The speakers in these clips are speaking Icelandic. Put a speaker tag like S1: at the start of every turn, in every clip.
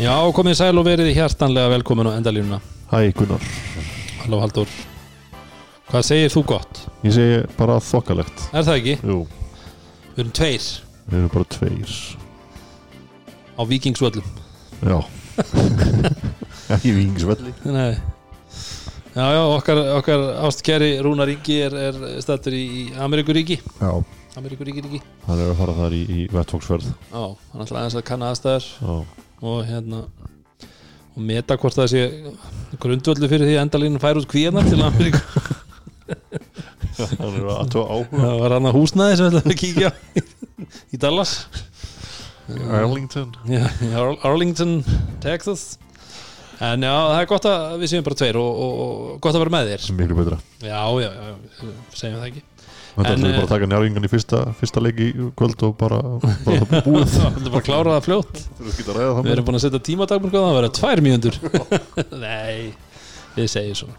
S1: Já, komið sæl og verið hjartanlega velkomin á endalínuna.
S2: Hæ Gunnar,
S1: Halló Haldur Hvað segir þú gott?
S2: ég segi bara þokkalegt.
S1: Er það ekki?
S2: Jú,
S1: Við erum tveir.
S2: Við erum bara tveir.
S1: Á Víkingsvöllum.
S2: Já. Ekki vingsvelli
S1: Nei. Já, já, okkar, okkar ástkæri Rúnar Ingi er, er stættur í Ameríkuríki.
S2: Já.
S1: Ameríkuríki ríki.
S2: Hann er að fara þar í, í vettfóksferð
S1: Já, hann ætla aðeins að kanna aðstæður.
S2: Já
S1: og hérna og meta hvort það sé grundvöldu fyrir því að endalínu fær út kvíðanar til Ameríku.
S2: Er
S1: Það var hann að húsnaði sem við ætlum að kíkja í, Dallas.
S2: Arlington.
S1: Já, Arlington, Texas. En já, það er gott að við séum bara tveir og, og, og gott að vera með þér.
S2: Miklu betra.
S1: Já, já, já, segjum það ekki
S2: Þetta ætlum við bara
S1: eh,
S2: að taka njárvingan í fyrsta, fyrsta leik í kvöld og bara, bara búið.
S1: Það er bara að klára það fljótt.
S2: Að
S1: Við erum búin að setja tímadagbúr það verða tvær mínútur. Nei, við segjum svona.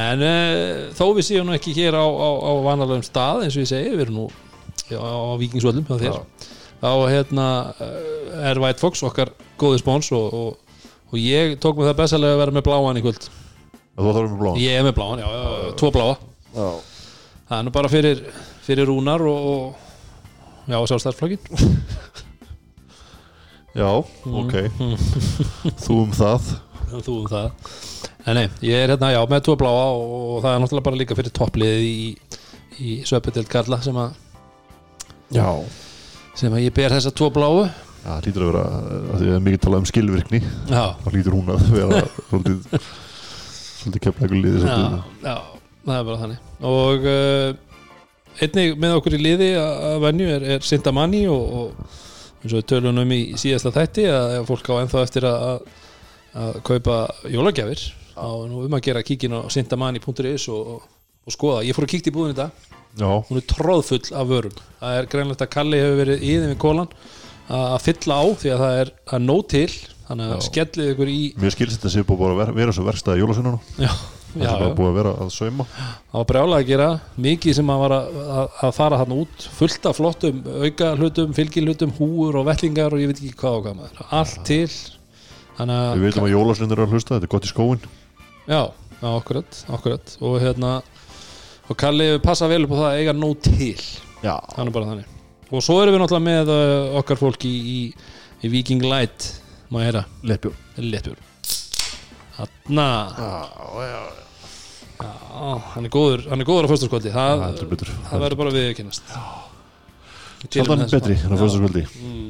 S1: En uh, þó við séum nú ekki hér á, á, á vanalegum stað eins og ég segi, við erum nú á Víkingsvöllum hjá þér. Þá hérna uh, er White Fox okkar góði spóns og, og, og ég tók mig það bestalega að vera með bláan í kvöld.
S2: Þú þarfum með bláðan
S1: Ég er með bláan, já, já, já, tvo bláa.
S2: Já
S1: Það er nú bara fyrir, fyrir rúnar og, og já, sjálfstæðarflokkin
S2: Já, ok. Þú um það.
S1: Þú um það. En nei, ég er hérna, já, með tvo bláa og, og það er náttúrulega bara líka fyrir toppliðið í, í Söpudeld Karla sem að,
S2: Já.
S1: sem að ég ber þessa tvo bláu.
S2: Já, það lítur að vera, að því að er mikið talað um skilvirkni.
S1: Já,
S2: þá lítur hún að vera svolítið, svolítið keflægur liði
S1: já,
S2: svolítið.
S1: já það er bara þannig. Og uh, einnig með okkur í liði að að venju er, er Sintamanni og, og eins og við tölum um í síðasta þætti að fólk á ennþá eftir að, að, að kaupa jólagjafir. Á nú um að gera kíkin á sintamanni.is og, og, og skoða, ég fór að kíkta í búðin dag.
S2: Já,
S1: hún er tróðfull af vörum. Það er greinlegt að Kalli hefur verið í þeim í kólan að að fylla á því að það er, það er nóg til. Þannig að skellið ykkur í
S2: mér skilst þetta sé búið að vera, vera svo verstaði jólasununa
S1: já,
S2: það er bara búið að vera að sauma.
S1: Það var brjálega að gera. Mikið sem að að, að, að fara hann út. Fullt af flottum auka hlutum fylgilhutum, húur og vellingar og ég veit ekki hvað og hvað maður. Allt til.
S2: Við
S1: að
S2: veitum að jólasunir eru að hlusta, þetta er gott í skóin
S1: já, já, akkurat, akkurat. Og hérna og Kalli passa vel upp á það að eiga nóg til.
S2: Já,
S1: þannig bara þannig. Og svo erum við náttúrulega með uh, okkar fólk í, í, í Viking Light má ég heyra,
S2: leppjó já,
S1: hann er góður hann er góður á fyrstaskvöldi það,
S2: það
S1: verður bara við að kynast
S2: Sjaldan betri en að fyrsta skvöldi
S1: mm,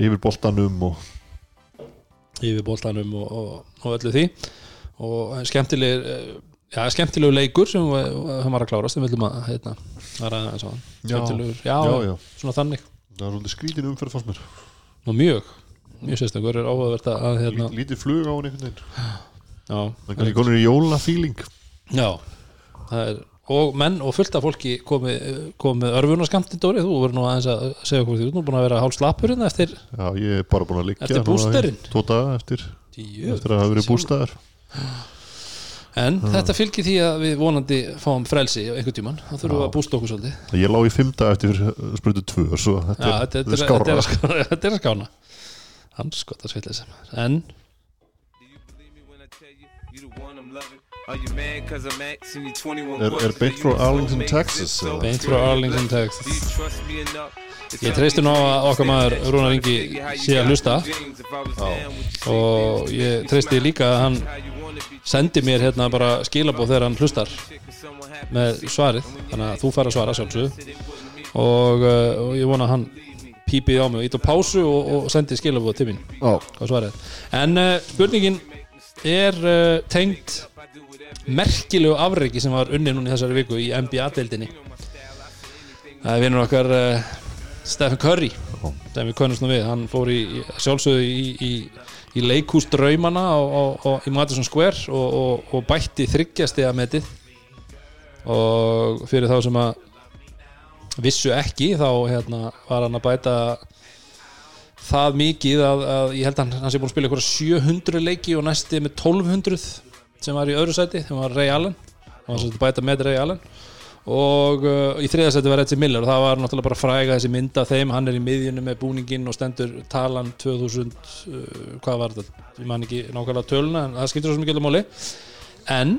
S2: Yfir boltanum og
S1: yfir boltanum og, og, og öllu því. Og skemmtileg já, skemmtilegu leikur sem við höfum að klárast við viljum að heitna hann. Skemmtilegur, já,
S2: Já, já,
S1: svona þannig.
S2: Það er svolítið skrítin umferð fannst mér.
S1: Og mjög, mjög sérstakur er áhugavert að hérna,
S2: Lít- Lítið flug á hann einhvern veginn. Það er konur í jólafíling
S1: Já, það er og menn og fullt af fólki komið komi örfunarskammti Dóri, þú verður nú aðeins að segja okkur því, þú er nú búin að vera hálf slappur hérna eftir
S2: Já, ég er bara búin að liggja
S1: Eftir
S2: í? Tvo daga eftir,
S1: tíu
S2: eftir að hafa verið bústæðar
S1: En þetta fylgir því að við vonandi fáum frelsi einhvern tíman, þá þurfum við að bústa okkur svolítið.
S2: Ég lá í daga eftir sprutu tvö Svo þetta
S1: Já, þetta,
S2: þetta er
S1: þetta, er skána, þetta er skána Hans gott að svitla sem En,
S3: Do you believe me when I tell you you the one I'm loving? Are you mad cause I'm asking you 21
S2: Er- er beint frá Arlington? Texas,
S1: beint frá Arlington, Texas? Ég treysti nú á að okkar maður Rúnar Ingi sé að hlusta. og ég treysti líka að hann sendi mér hérna bara skilabóð þegar hann hlustar með svarið. þannig að þú fara að svara sjálfsög og, uh, og ég vona að hann pípið á mig. Og ít á pásu og, og sendi skilabóð til mín en uh, spurningin er uh, tengd merkilegu afreiki sem var unni núna í þessari viku í NBA-deildinni það er vinnur okkar uh, Stephen Curry. Sem við konumst nú við, hann fór í sjálfsögðu í, í, í leikús draumana á, á, á, í Madison Square og, og, og bætti þryggjasti að metið. Og fyrir þá sem að vissu ekki þá hérna, var hann að bæta það mikið að, að ég held að hann, sé búin að spila ykkur 700 leiki og næsti með 1200 sem var í öðru sæti, sem var Ray Allen. Hann var að bæta með Ray Allen. Og uh, í þriðasætti var Reggie Miller og það var náttúrulega bara fræga þessi mynd af þeim. Hann er í miðjunum með búningin og stendur talan 2000 uh, hvað var þetta, ég man ekki nákvæmlega töluna en það skiptir svo ekki alveg máli. En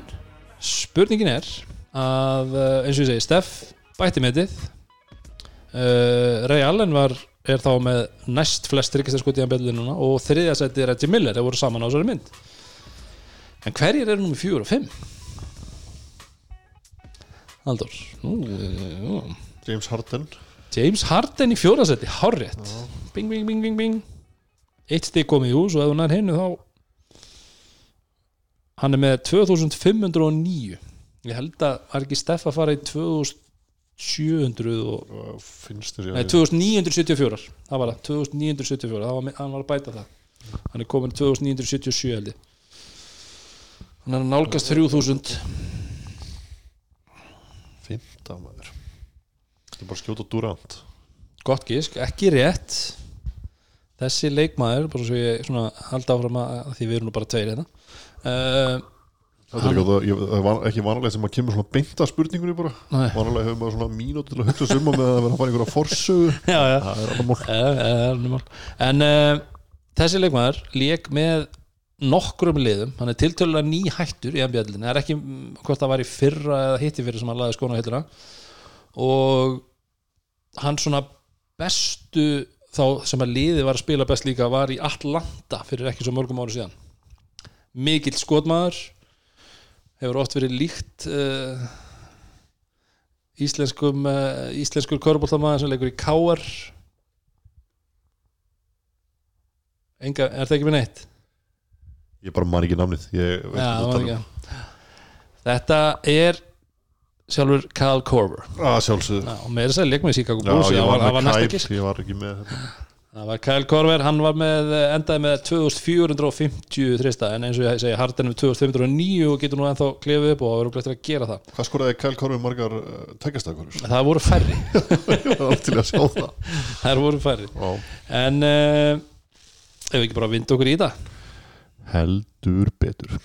S1: spurningin er að uh, eins og ég segi Steff bætti metið uh, Ray Allen var er þá með næst flest tryggjastaskot í núna og þriðasætti Reggie Miller þeir voru saman á þessari mynd. En hverjir eru númer fjögur og fimm? Haldur Nú, jú.
S2: James Harden.
S1: James Harden í fjórasetti, hárrétt. Bing, bing, bing, bing, bing. Eitt stig komið í hús og ef hún er hennu þá hann er með 2509 ég held að var ekki Steff að fara í 2700 og,
S2: þér
S1: nei, 2974 það var það, 2974 það var, hann var að bæta það. Hann er komin 2977 held ég. Hann er nálgast 3000
S2: Fymta maður. Þetta er bara skjóta Durant?
S1: Gott gísk, ekki rétt. Þessi leikmaður bara svo ég halda áfram að að því við erum nú bara tveir hérna. Uh,
S2: Það var ekki vanlega sem að kemur svona beinta spurningunni bara.
S1: Nei.
S2: Vanlega hefur maður svona mínúti til að hugsa summa með að vera að fara einhverja forsögu.
S1: Já, já.
S2: Það er alveg mál.
S1: En uh, þessi leikmaður lék með nokkrum liðum. Hann er tiltölulega ný hættur í NBA-dildinni það er ekki mm, hvort það var í fyrra eða hitti fyrir sem hann laði skóna á hilluna. Og hann svona bestu þá sem að liði var að spila best líka var í Atlanta fyrir ekki svo mörgum ári síðan. Mikill skotmaður hefur oft verið líkt uh, íslenskum uh, íslenskur körbóltamaður sem leikur í Káar Enga, er það ekki með neitt?
S2: Ég bara man ekki namnið Ég
S1: það. Þetta er sjálfur Kyle Korver.
S2: Ah, sjálfsögðu.
S1: Já, og með þess að leik með Bulls
S2: ég
S1: það
S2: var
S1: næsta gisk
S2: Ég var ekki með þetta
S1: Það var Kyle Korver, hann var með endaði með 2450 þrista en eins og ég segi Harden með 2509 og getur nú ennþá klefið upp og verður glættir að gera það.
S2: Hvað skoraði Kyle Korfi margar uh, tækjastakorur?
S1: Það voru færri,
S2: Ég var til að sjá það.
S1: Það voru færri.
S2: Já.
S1: En uh, ef við ekki bara vinda okkur í það?
S2: Heldur betur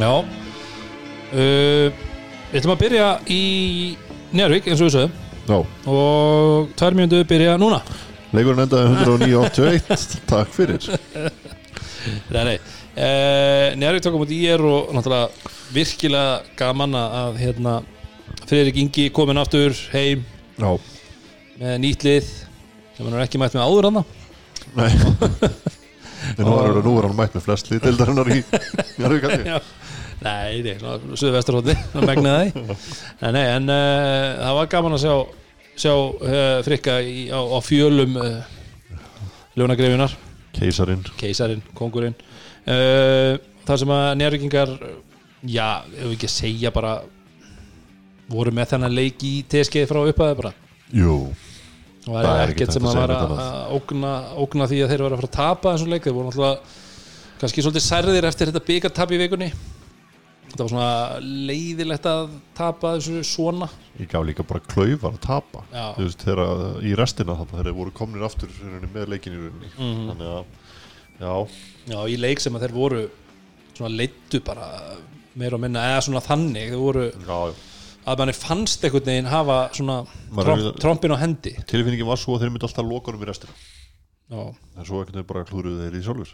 S1: Já. Uh, Við ætlum að byrja í Njárvík eins og við sögum
S2: Já,
S1: og tvær mjöndu byrja núna.
S2: Leikurinn endaði 109.81 Takk fyrir.
S1: Nei, nei. Uh, Njárvík tók á múti í er og náttúrulega virkilega gaman að hérna, Friðrik Ingi komin aftur heim.
S2: Já,
S1: með nýtt lið sem hann er ekki mætt með áður hann
S2: nei En nú er, er hann mætt með flest litildarinnar í Járvík held ég.
S1: Já. Nei, nei, svona Suðvesturhótti megnaði Nei, nei, en uh, það var gaman að sjá sjá uh, frikka í, á, á fjölum uh, ljónagreifunar
S2: Keisarin
S1: keisarinn, kongurinn þar sem að njárvíkingar já, ef við ekki segja bara voru með þennan leik í TSG frá upphæði bara.
S2: Jú,
S1: og
S2: Það er
S1: er
S2: ekkert
S1: sem að
S2: að segja
S1: að að ógna, ógna því að þeir var að fara að tapa þessum leik, þeir voru náttúrulega kannski svolítið særðir eftir þetta byggartap í vikunni. Þetta var svona leiðilegt að tapa þessu svona.
S2: Ég gaf líka bara klaufar að tapa. Veist, þegar í restina þannig þegar þeir voru komnir aftur með leikin í rauninni.
S1: Mhm.
S2: Þannig að, já,
S1: já, í leik sem að þeir voru svona leittu bara meira og minna, eða svona þannig. Þeir voru,
S2: já, já
S1: að manni fannst einhvern veginn hafa svona tromp,
S2: er-
S1: trompin á hendi.
S2: Tilfinningin var svo að þeir myndi alltaf loka um í restina.
S1: Já,
S2: En svo ekkert bara klúruðu þeir í sjálfur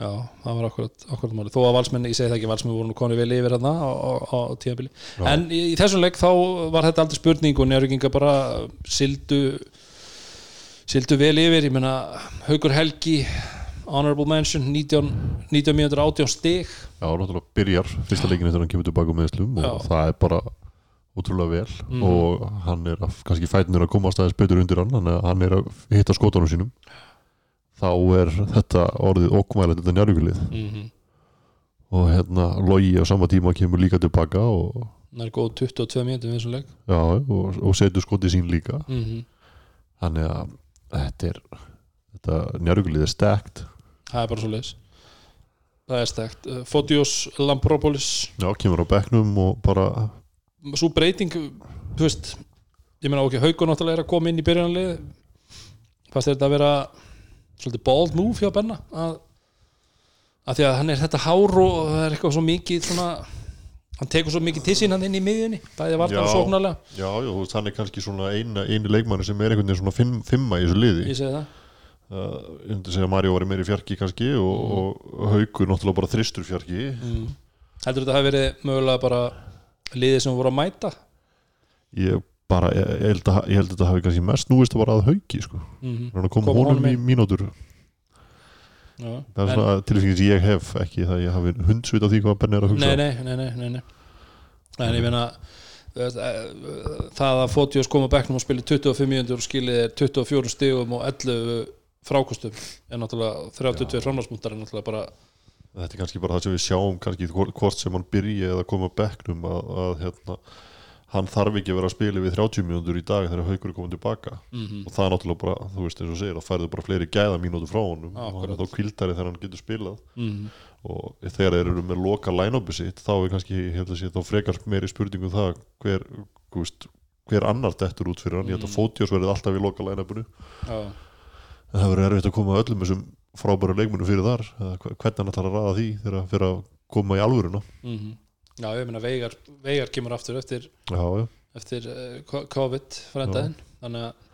S1: já, það var akkurat máli, þó að valsmenn, ég segi það ekki valsmenn voru nú konið vel yfir hérna á, á, á tíðanbili en í, í þessum leik þá var þetta aldrei spurning og njárvíkinga bara sildu sildu vel yfir, ég meina Haugur Helgi, honorable mention 19, 19 mínútur 18 stig.
S2: Já, náttúrulega byrjar fyrsta leikinu þegar hann kemur tilbaka með slum og það er bara ótrúlega vel
S1: Mhm.
S2: og hann er að, kannski fætinur að komast aðeins betur undir hann hann er að hitta skotunum sínum. Þá er þetta orðið okkmælið þetta njárvíkulið
S1: mm -hmm.
S2: og hérna Logi á sama tíma kemur líka tilbaka og,
S1: það er góð 22 mínútur við þessum
S2: já, og, og setur skotið sín líka.
S1: Mm -hmm.
S2: þannig að þetta er þetta njárvíkulið er stekt.
S1: Það er bara svo leiðis það er uh, Fotios Lampropolis
S2: já, kemur á bekknum og bara
S1: svo breyting þú veist, ég meina ok, Haugur náttúrulega er að koma inn í byrjunarlið fannst þér þetta að vera svolítið bold move hjá Benna? Að, að því að hann er þetta hár og það er eitthvað svo mikið svona hann tekur svo mikið til sín hann inn í miðjunni bæði að varta
S2: Já.
S1: og sóknarlega.
S2: já, já, þú veist, hann er kannski svona eina, eini leikmanni sem er einhvern veginn svona fimm, fimma í þessu liði.
S1: Ég segi það.
S2: Uh, ég myndi segja að Mario var meiri fjarki kannski og, og Haukur náttúrulega bara þristur fjarki.
S1: Mm. heldur þetta hafi verið mögulega bara liðið sem voru að mæta?
S2: Ég bara, ég, ég, held að, ég held að þetta hafi kannski mest núist að bara að Hauki sko.
S1: mm
S2: að koma
S1: Koma
S2: honum í mínútur.
S1: Já.
S2: það er svona tilfengið sem ég hef ekki það að ég hafi hundsvit af því hvað Benni er að hugsa.
S1: Nei, nei, nei, nei, nei, en ég meina eh, það að Fotios kom á bekknum og spili 25 mínútur og skilið er 24 stigum og 11 frákostum er náttúrulega 32 framlagsmúntar er náttúrulega bara
S2: þetta er kannski bara það sem við sjáum kannski hvort sem hann byrji eða koma bekknum að, að hérna, hann þarf ekki að vera að spila við 30 mínútur í dag þegar Haukur er komið tilbaka.
S1: Mm
S2: og það er náttúrulega bara, þú veist eins og segir að færðu bara fleiri gæða mínútur frá honum og hann er þá kvildari þegar hann getur spilað.
S1: -hmm.
S2: og þegar þeir eru með loka line-upi sitt þá er kannski, að sé, þá frekar meiri spurningum það hver, veist, hver annar dettur út fyrir hann, ég held að
S1: Mm.
S2: Fótiós verið alltaf í loka line-upinu.
S1: Já,
S2: en það verður erfitt að koma öllum þessum frábæru leikmunum fyrir þar hvernig hann ætlar að raða því fyrir að koma í alvöruna.
S1: Mm já, ég meina Veigar, Veigar kemur aftur eftir,
S2: já, já,
S1: eftir uh, COVID frændaðin þannig að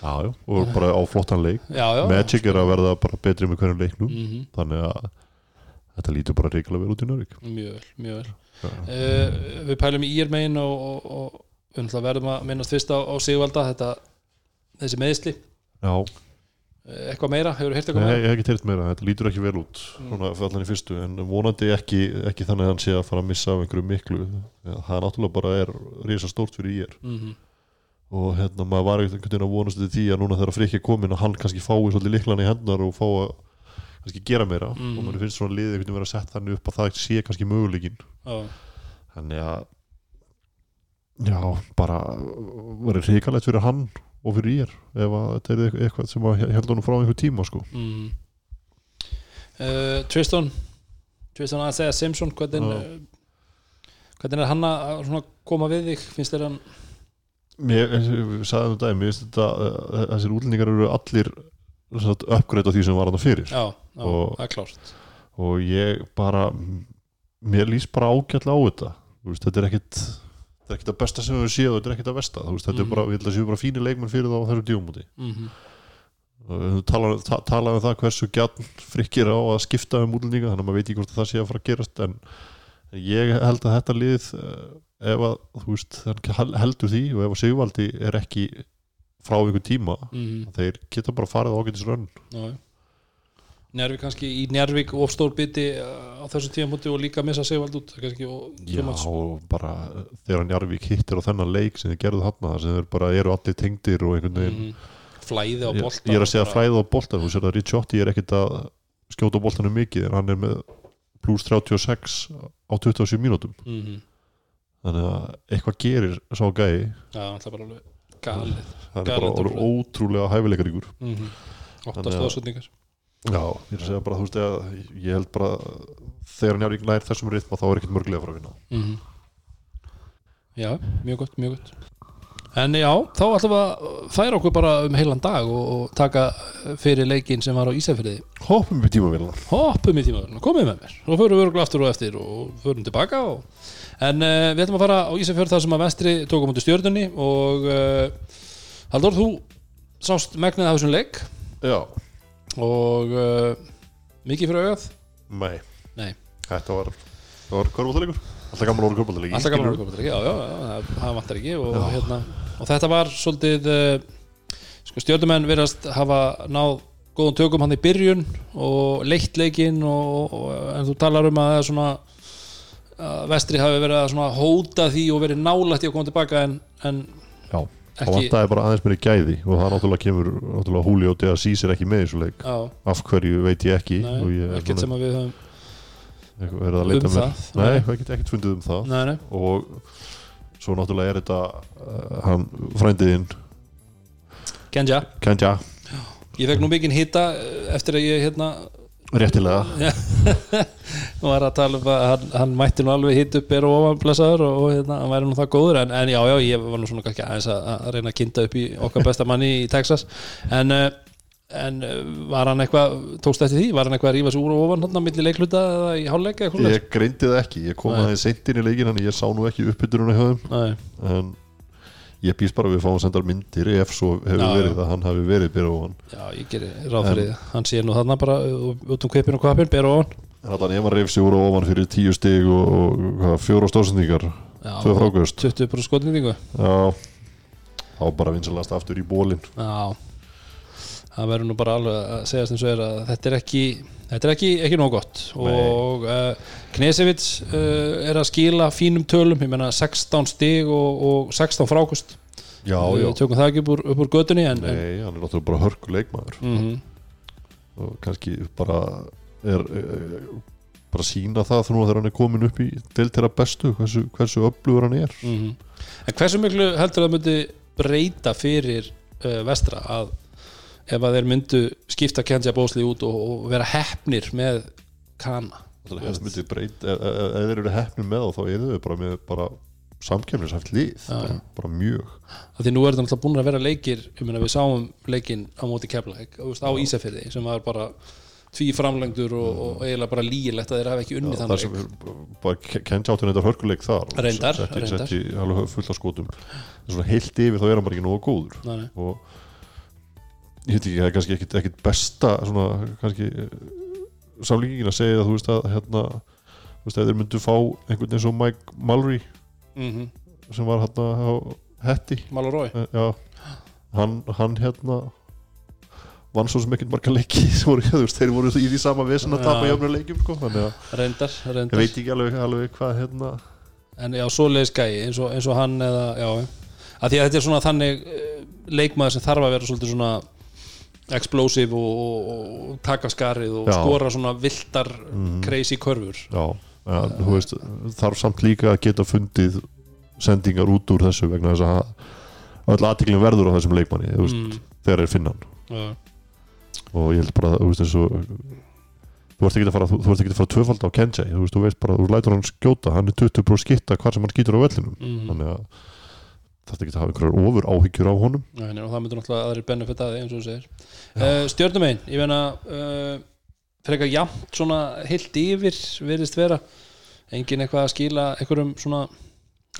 S2: já, já. Og bara á flottan leik.
S1: Já,
S2: Magic er að verða bara betri með hverjum leiknum.
S1: Mm
S2: þannig að þetta lítur bara reiklega vel út í Nörvík
S1: mjög vel, mjög vel. Uh, við pælum í írmegin og, og, og verðum að minnast fyrst á, á Sigvalda þetta, þessi meðsli
S2: já,
S1: eitthvað meira, hefur heyrt eitthvað
S2: Nei,
S1: meira?
S2: ég hef ekki teirt meira, þetta lítur ekki vel út.
S1: Mm.
S2: svona fyrir allan í fyrstu, en vonandi ekki, ekki þannig að hann sé að fara að missa af einhverju miklu. Það er náttúrulega bara er risa stórt fyrir ég
S1: mm
S2: og hérna maður var einhvern veginn að vonast til því að núna þegar Frikki er komin að hann kannski fái svolítið liklan í hendnar og fá að kannski gera meira.
S1: Mhm.
S2: og maður finnst svona liðið einhvern veginn vera sett þannig upp að það sé kannski möguleikin að já, bara verið hrikalegt fyrir hann og fyrir ég ef að þetta er eitthvað- sem að held honum frá einhver tíma sko.
S1: Mm. uh, Tristan. Tristan að segja Simpson hvernig, uh, hvernig er hann að koma við þig? Finnst þér hann
S2: Mér, eins og við sagðum þetta, mér finnst þetta uh, þessir útlendingar eru allir uppgreitt á því sem var hann fyrir.
S1: Já, já
S2: Og-
S1: það er klárt.
S2: og ég bara mér líst bara ágætlega á þetta. Veist, þetta er ekkit þetta er ekkit að besta sem við og þetta er ekkit að besta Þú veist, þetta
S1: Mhm.
S2: er bara, ég held að séu bara fínir leikmenn fyrir það á þessum tíumúti
S1: mm
S2: við talaðum ta, tala um það hversu gjarn frikkir á að skipta um útlendinga þannig að maður veit ekki hvort það sé að fara að gerast en ég held að þetta lið eh, ef að, þú veist, heldur því og ef að Sigvaldi er ekki frá einhver tíma
S1: -hmm.
S2: þeir geta bara farið ágætis rönn
S1: Já, já. Njárvík kannski í Njárvík of stór biti uh, á þessu tíðanbúti og líka missa Sigvald út það kannski og
S2: Já, og bara þegar Njarvík hittir á þennan leik sem þið gerðu þarna sem þeir bara eru allir tengdir og einhvern veginn
S1: mm, flæði á
S2: ég,
S1: bolta
S2: ég er að segja flæða á boltan þú sér að Ricciotti er ekkit að skjóta á boltanum mikið en hann er með plus 36 á 27 mínútum.
S1: Mm -hmm.
S2: þannig að eitthvað gerir sá gæi.
S1: Já, það er bara alveg galið
S2: hann er bara ótrúlega hæfileikaríkur.
S1: Mm -hmm.
S2: Já, ég er að segja bara þú veist að ég held bara þegar Njarvík nær þessum ritma þá er ekkit mörglega fara að vinna.
S1: Mm Já, mjög gott, mjög gott. En já, þá ætlum við að færa okkur bara um heilan dag og, og taka fyrir leikinn sem var á Ísafriði
S2: Hoppum við tímavélar
S1: hoppum í tímaðurinn, komið með mér. Og förum við örgulega aftur og eftir og förum tilbaka og... en uh, við ætlum að fara á Ísafjörð þar sem að vestri tókum mútið stjörnunni og uh, Haldur, þú sást megnið af þessum leik.
S2: Já,
S1: og uh, mikið fyrir augað?
S2: Nei.
S1: Nei.
S2: Þetta var, það var kvörbóltaleikur Alltaf gaman voru kvörbóltaleikur
S1: alltaf gaman að vera já, já, já, það, vantar ekki og, hérna, og þetta var svolítið uh, sko, stjörnumenn verðast hafa náð góðum tökum hann í byrjun og leitt leikinn en þú talar um að það er svona að vestri hafi verið að hóta því og verið nálægt í að koma tilbaka en, en
S2: það vantaði bara aðeins meiri gæði og það náttúrulega kemur náttúrulega Húli og Deasís er ekki með í þessu leik. Af hverju veit ég ekki og
S1: nei,
S2: ég er
S1: ekkert sem að við höfum um
S2: mér?
S1: það,
S2: Nei,
S1: nei.
S2: ekkert fundið um það.
S1: Nei, nei,
S2: og svo náttúrulega er þetta uh, hann frændiðinn
S1: Kenja.
S2: Kenja,
S1: Ég fekk nú mikinn hita eftir að ég hérna
S2: réttilega.
S1: Var að tala um að hann, hann mætti nú alveg hitt upp er og ofan blessaður og, og hérna, hann væri nú það góður en, en já, já, ég var nú svona kannski aðeins að, að reyna að kynnta upp í okkar besta manni í Texas. En, uh, en uh, var hann eitthvað tókst eftir því, var hann eitthvað að rífa sig úr og ofan hann milli leikluta eða í hálfleika?
S2: Ég greindi það ekki, ég kom aðeins seint inn í leikin en ég sá nú ekki uppbyturuna hjá þeim.
S1: Nei,
S2: en ég býst bara að við fáum að senda myndir ef svo hefur
S1: Já,
S2: verið
S1: já.
S2: að hann hafi verið byrja ofan.
S1: Já, ég geri ráð fyrir það hann sé nú þarna bara út um kvipin og kvapin ber ofan.
S2: En allan ef hann reyf sig úr ofan fyrir tíu stig og, og stórsendingar
S1: Já,
S2: tvö frákvöst
S1: 20 bara skotnýtingu
S2: já, þá bara vinsalast aftur í bólin
S1: Já. Það verður nú bara alveg að segja sem svo er að þetta er ekki þetta er ekki, ekki nóg gott.
S2: Nei.
S1: og uh, Knesevits uh, er að skila fínum tölum, ég menna 16 stig og, og 16 frákust
S2: já, já,
S1: við tökum það ekki upp úr, upp úr götunni en, en,
S2: nei, hann er náttúrulega bara hörku leikmaður.
S1: Mm
S2: og kannski bara er, er bara sína það nú þegar hann er komin upp í deild þeirra bestu hversu, hversu öflugur hann er.
S1: Mm en hversu miklu heldur það myndi breyta fyrir uh, vestra að ef að þeir myndu skipta Kenja Bósli út og, og vera hefnir með Kana.
S2: Það breyt, ef, ef ef þeir eru hefnum með þá eru þau bara með bara samkemnisæft lið,
S1: Já,
S2: bara, bara mjög.
S1: Að því nú er þetta náttúrulega búin að vera leikir meina við sáum leikin á móti Keflæk á Ísafirði sem var bara tví framlengdur og, og eiginlega bara lígilegt að þeir hafa ekki unnið
S2: það
S1: þannig
S2: er bara kennt átun þetta hörkuleik þar.
S1: Reyndar,
S2: setti,
S1: reyndar.
S2: setti alveg fulla skotum. En svona heilt yfir þá er hann bara ekki nógu góður.
S1: Nei.
S2: og ég veit ekki, það er kannski ekkit, ekkit besta svona kannski samlíkingin að segja að þú veist að hérna þú veist að þeir myndu fá einhvern eins og Mike Mallory
S1: mm
S2: sem var hérna á Hetti.
S1: Malur Rói
S2: Eh, hann, hann hérna vann svo sem ekkert marga leiki voru, veist, þeir voru í því sama vesen að tapa
S1: Já.
S2: jöfnum leikjum sko, þannig að
S1: reyndar,
S2: ég
S1: reyndar.
S2: veit ekki alveg, alveg hvað hérna.
S1: En já, svoleiðis gæi eins eins og hann eða, já. Að því að þetta er svona þannig eh, leikmaður sem þarf að vera svolítið svona explosive og, og, og taka skarið og
S2: Já.
S1: skora svona viltar
S2: Mhm.
S1: crazy körfur.
S2: Já, ja, þú veist, þarf samt líka að geta fundið sendingar út úr þessu vegna þess að öll aðtiklum verður á þessum leikmanni veist,
S1: mm,
S2: þegar er finnan
S1: já,
S2: og ég held bara, þú veist, eins og þú ert ekki að fara, þú, þú ert ekki að fara tvöfald á Kenji, þú veist, þú veist bara, þú lætur hann skjóta hann er 20 brú skitta hvar sem hann skýtur á vellinum.
S1: Mm,
S2: þannig að þetta ekki að hafa einhverjar ofur áhyggjur á honum.
S1: Nei, nei, og það myndur náttúrulega aðrir benefit að því eins og þú segir. Uh, Stjörnum einn, ég meina uh, frekar jafnt svona heilt yfir virðist vera. Engin eitthvað að skila einhverjum svona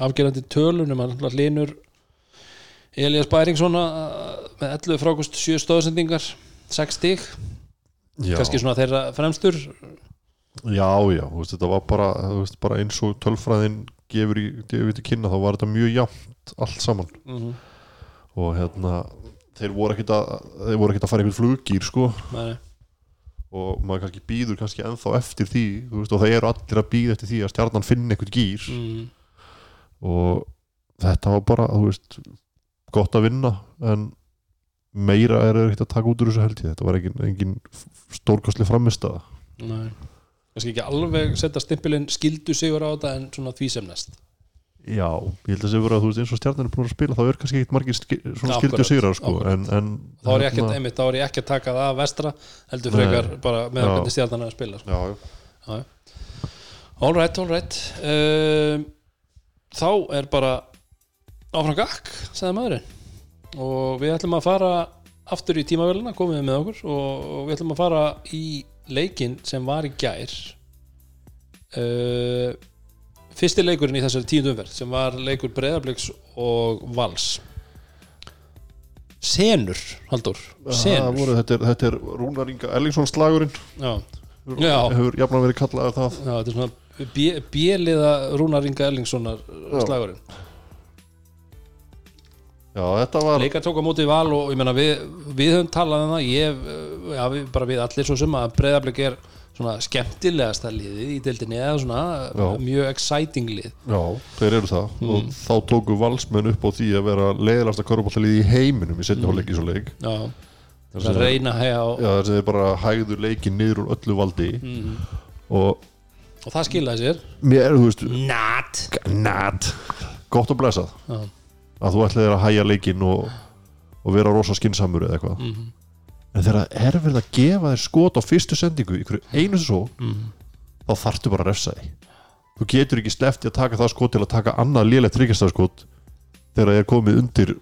S1: afgerandi tölunum náttúrulega linur Elias Bæringsson uh, með 11 frákust 7 stóðsendingar 6 stík, kannski svona þeirra fremstur.
S2: Já, já, veist, þetta var bara, veist, bara eins og tölfræðin gefur í, gefur í kynna þá var þetta mjög jafnt allt saman.
S1: Mm -hmm.
S2: og hérna þeir voru ekkit að, þeir voru ekkit að fara einhvern fluggýr sko.
S1: Nei,
S2: og maður kannski býður kannski ennþá eftir því veist, og það eru allir að býða eftir því að stjarnan finni einhvern gýr.
S1: Mm,
S2: og þetta var bara, þú veist gott að vinna en meira er ekkert að taka út úr þessu held þetta var engin, engin stórkostli framistaða
S1: nei. Kannski ekki alveg setja stimpilinn skildu sigur á þetta en svona því sem næst
S2: já, ég held að það vera að þú veist eins og stjarnan er búin að spila þá er kannski ekkert margir svona skildu sigrar sko, en, en
S1: þá er
S2: hérna-
S1: einmitt, þá er ég ekki að taka það af vestra heldur
S2: Nei.
S1: frekar bara með
S2: Já.
S1: hvernig stjarnan er að spila sko.
S2: já, já.
S1: all right, all right um, þá er bara áfram gakk, sagði maðurinn og við ætlum að fara aftur í tímavélina, komið með okkur og, og við ætlum að fara í leikin sem var í gær uh, fyrsti leikurinn í þessari tíundu umferð sem var leikur Breiðabliks og Vals. Senur, Haldur Senur.
S2: voru, þetta, er, þetta er Rúnar Inga Ellingsson slagurinn.
S1: Já, Já.
S2: hefur jafnan verið kallaði það.
S1: Já, þetta er svona B- B-liða Rúnar Inga Ellingssonar slagurinn.
S2: Já, þetta var
S1: Leikar tók á móti val og ég meina við, við höfum talað um það. Ég, eh, já, við, bara við allir svo sem að breyðablik er svona skemmtilegasta liðið í deildinni eða svona
S2: Já.
S1: mjög exciting lið.
S2: Já, þeir eru það.
S1: Mm.
S2: og þá tóku valsmenn upp á því að vera leiðilegasta körubóltalið í heiminum í setni
S1: Mm.
S2: hálfleik í svo leik.
S1: Já, það
S2: sem,
S1: reyna að hega á
S2: já, þar sem þeir bara hægðu leikin niður úr öllu valdi.
S1: Mm,
S2: og
S1: og það skilaði sér.
S2: Mér, þú veist,
S1: Not
S2: nat. Gott og blessað.
S1: Já,
S2: að þú ætlaðir að hæja leikin og, og vera rosa skinsamur eða eitthvað.
S1: Mm
S2: en þegar er verið að gefa þér skot á fyrstu sendingu hverju einu svo
S1: -hmm.
S2: þá þarftu bara að refsa því þú getur ekki slefti að taka það skot til að taka annað lélegt ríkjastafskot þegar það er komið undir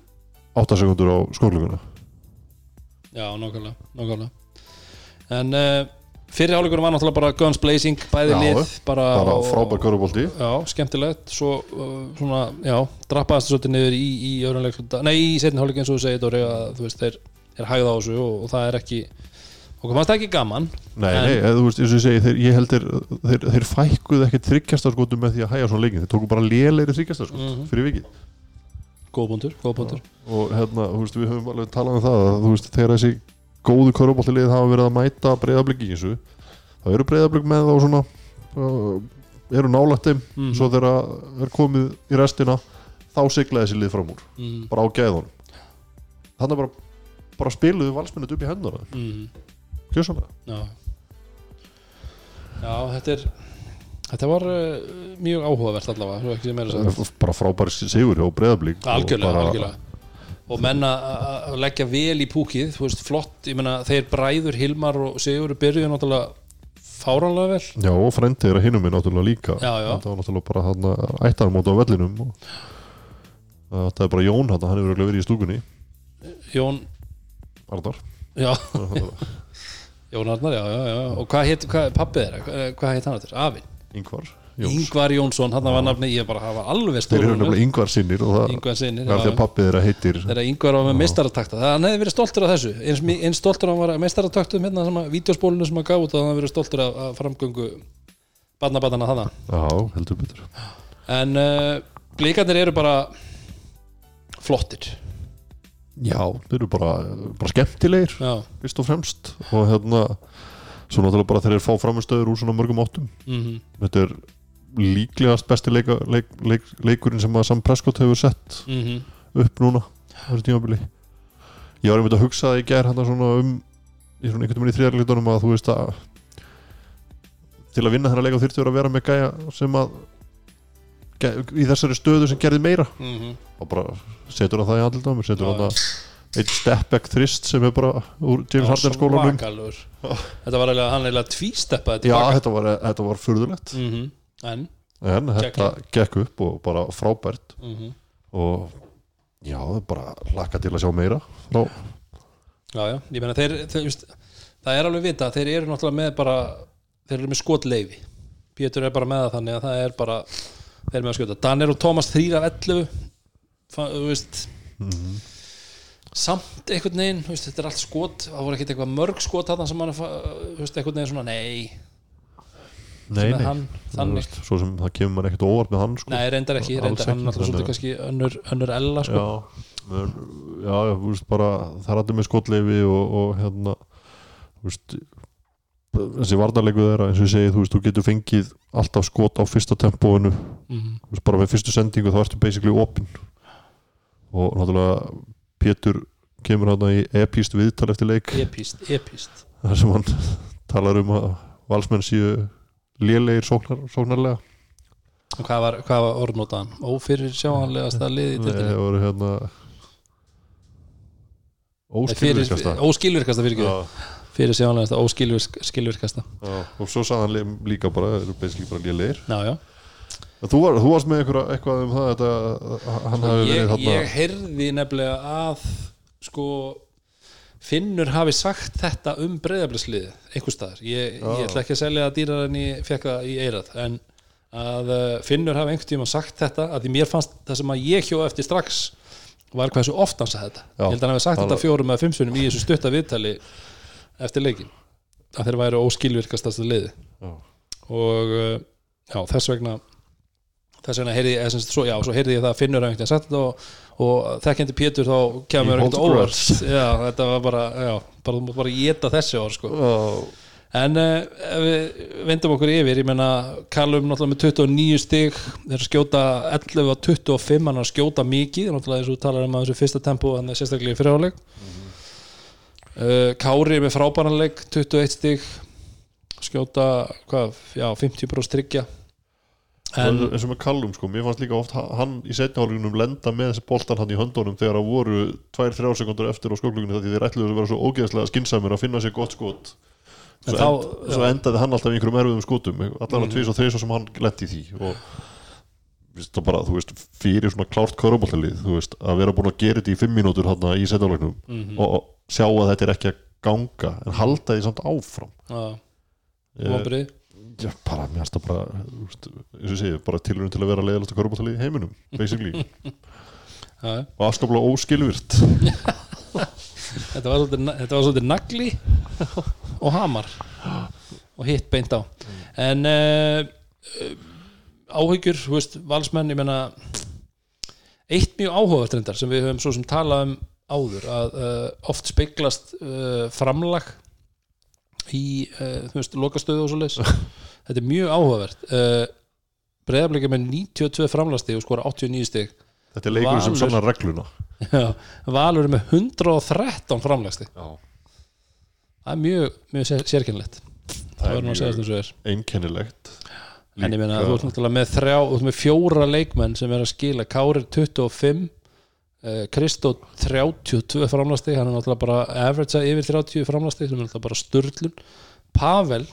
S2: 8 sekundur á skóluguna
S1: Já, nákvæmlega. En uh, fyrir áleikunum var náttúrulega bara guns blazing, bæði
S2: Já,
S1: lið bara,
S2: bara frábær körubólti
S1: Já, skemmtilegt Svo uh, svona, já, drappaðast svolítið niður í, í í setni hálfleik eins og þú segir Dóri að þú veist, þeir er hægða á þessu og, og það er ekki okkur fannst það ekki gaman
S2: Nei,
S1: En-
S2: nei, eða, þú veist, eins og ég segi, þeir, ég held þeir, þeir, þeir fækkuð ekki þryggjastarskotum með því að hæja svona leikin, þeir tóku bara lélegri þryggjastarskot
S1: Mhm.
S2: fyrir vikið.
S1: Góð búndur, góð búndur
S2: og hérna, þú veist, við höfum alveg talað um það að þú veist, þegar þessi góðu körubóltilið hafa verið að mæta breyðabliki í þessu þá eru breyðablik með þá svona uh, eru nálægt þeim.
S1: Mhm.
S2: svo þegar er komið í restina þá sigla þessi lið fram úr.
S1: Mm,
S2: bara á gæðunum þannig bara, bara spiluðu valsminnut upp í hendur
S1: mm,
S2: kjössanlega
S1: Já. Já, þetta er Þetta var uh, mjög áhugavert allavega er að
S2: bara frábæri sigur hjá breyðablík
S1: algjörlega,
S2: bara,
S1: algjörlega. Og menna að leggja vel í púkið veist, flott, ég meina, þeir bræður Hilmar og Sigur byrjuðu náttúrulega fáránlega vel.
S2: Já, og frendi er að hinum minn náttúrulega líka.
S1: Já, já.
S2: þetta var náttúrulega bara hann ættarmót á vellinum og þetta er bara Jón hann, hann hefur verið í stúkunni.
S1: Jón,
S2: Arnar
S1: já. Jón Arnar, já, já, já. Og hvað heit, hvað, pappið er, hvað, hvað heit hann þetta? Afinn,
S2: Ingvar Jóns.
S1: Ingvar Jónsson hann var nafni, ég bara hafa alveg
S2: Þeir eru
S1: stór
S2: nefnilega Ingvar sinnir og það
S1: Ingvar sinni
S2: er því að pappið þeirra heitir
S1: þegar Ingvar var með meistaratakta. Það hann hefði verið stoltur af þessu. Eins, mi- eins stoltur að hann var að meistarataktum hérna sem að vídeospólinu sem að gaf út og hann hefði verið stoltur af, af framgöngu barnabatana þaðan
S2: Já, heldur betur.
S1: En uh, blíkarnir eru bara flottir
S2: Já, þeir eru bara, bara skemmtilegir
S1: já,
S2: fyrst og fremst. Og hérna svo náttúrulega bara þeir eru fá framistöður úr svona mörgum áttum.
S1: Mm
S2: þetta er líklegast besti leika, leik, leik, leikurinn sem að Sam Prescott hefur sett
S1: -hmm.
S2: upp núna þessu tímabili. Ég var einmitt að hugsa það í gær hann svona um í svona einhvern veginn í þriðarleitunum að þú veist að til að vinna þennan leik á þyrftur að vera með gæja sem að í þessari stöðu sem gerði meira.
S1: Mm
S2: og bara setur hann það í andlitaðum setur
S1: Já.
S2: hann það einn step back þrist sem er bara úr James Harden skólanum.
S1: þetta var eiginlega, hann eiginlega tvísteppaði
S2: já þetta var, þetta var furðulegt.
S1: Mm -hmm. en?
S2: En þetta gekk upp og bara frábært.
S1: Mm -hmm.
S2: og já bara laka til að sjá meira frá
S1: já, já, ég meina þeir, þeir just, það er alveg vita, þeir eru náttúrulega með bara þeir eru með skotleifi Pétur er bara með það þannig að það er bara þeir með að skjóta, Danir og Tómas 3 af 11 Fa- þú veist
S2: Mhm.
S1: samt einhvern veginn, veist, þetta er allt skot það voru ekkert eitthvað mörg skot þarna sem hann þú veist, einhvern veginn svona, nei
S2: nei, nei.
S1: hann,
S2: veist, svo sem það kemur mann ekkert óvart með hann sko.
S1: nei, reyndar ekki, reyndar hann
S2: þannig
S1: svolítið kannski önnur, önnur ella sko.
S2: já, já, þú veist bara það er allir með skotleifi og, og hérna þú veist þessi varnarleiku þeirra, eins og ég segi þú veist, þú getur fengið alltaf skot á fyrsta tempóinu. Þú veist, bara með fyrstu sendingu þá ertu basically opinn. Og náttúrulega Pétur kemur hann í epíst viðtal eftir leik.
S1: Epist, epist
S2: þar sem hann talar um að valsmenn séu lélegir sóknar, sóknarlega.
S1: Og hvað var, hvað var orðnótaðan ófyrir sjáanlegast að liði deildinni.
S2: það voru hérna óskilvirkasta.
S1: óskilvirkasta fyrir ekki fyrir sjáanlegast óskilvirkasta
S2: já. og svo sagði hann lí- líka bara
S1: já
S2: þú, var, þú varst með einhverja, eitthvað um það þetta, hann hafi verið
S1: ég,
S2: þarna
S1: ég heyrði nefnilega að sko Finnur hafi sagt þetta um breyðablisliðið einhver staðar, ég, ég ætla ekki að selja að dýrar en ég fekk það í eirað en að uh, Finnur hafi einhvern tíma sagt þetta að því mér fannst það sem að ég hjó eftir strax var hversu oft hann sagði þetta.
S2: Já.
S1: ég held að hann hafi sagt
S2: Hann-
S1: þetta fjórum eða fimm sunum í þessu stutta viðtali eftir leikin að þeir væru óskilvirkastast liði
S2: Já.
S1: og uh, já, þess vegna þess vegna heyrði ég, sagt, svo, já, svo heyrði ég það að Finnur einhvern veginn sagt þetta og, og þekkjandi Pétur þá kemur
S2: holds
S1: óvart
S2: grudge.
S1: já, þetta var bara, já, bara þú mátt bara geta þessi ár sko.
S2: Já,
S1: en uh, ef við vendum okkur yfir ég meina, Callum náttúrulega með 29 stig þeir skjóta 11 og 25 hann að skjóta mikið, náttúrulega eins og þú talar um að þessu fyrsta tempo, hann er sérstaklega í fyrirháleik uh, Kári með frábæranleik 21 stig skjóta hvað, já, 50 bróst tryggja en,
S2: eins og með Callum sko, mér fannst líka oft ha- hann í setjahálfinum lenda með þessi boltan hann í höndunum þegar það voru 2-3 sekundur eftir á skókluginu því þeir ætluðu að vera svo ógeðslega skinsamir að finna sér gott skot
S1: En
S2: svo,
S1: þá-
S2: end, svo endaði hann alltaf í einhverjum erfiðum skotum allan að
S1: Mhm.
S2: tvís og þreis sem hann lendi í því og það bara, þú veist, fyrir svona klárt köruboltalið, þú veist, að vera búin að gera þetta í 5 mínútur hann í setjahálfinum
S1: Mhm.
S2: og, og sjá að þetta er ekki að ganga en halda því samt áfram.
S1: Já, vonbrigði.
S2: Já, bara, mér finnst það bara, eins og ég segi, bara tilurinn til að vera leiðalegt að körbáttalið í heiminum, basically. Og afskaplega óskilvirt
S1: þetta var svolítið, nagli og hamar og hitt beint á. En uh, áhyggjur, þú veist, valsmenn ég menna eitt mjög áhugavert reyndar sem við höfum svo sem talað um áður að uh, oft speiklast uh, framlag í, uh, þú veist, lokastöðu og svo leis þetta er mjög áhugavert. Breyðarbleika með 92 framlasti og skora 89 stig.
S2: Þetta er leikur sem sannar regluna.
S1: Já, Valur með 113 framlegsti
S2: Já.
S1: það er mjög, mjög sér, sérkennilegt. Það
S2: er mjög einkennilegt.
S1: En ég meina þú ert náttúrulega með þrjá þú ert með fjóra leikmenn sem er að skila. Kári 25 uh, Kristó 32 framlasti hann er náttúrulega bara average að yfir 30 framlasti sem er náttúrulega bara störlun Pavel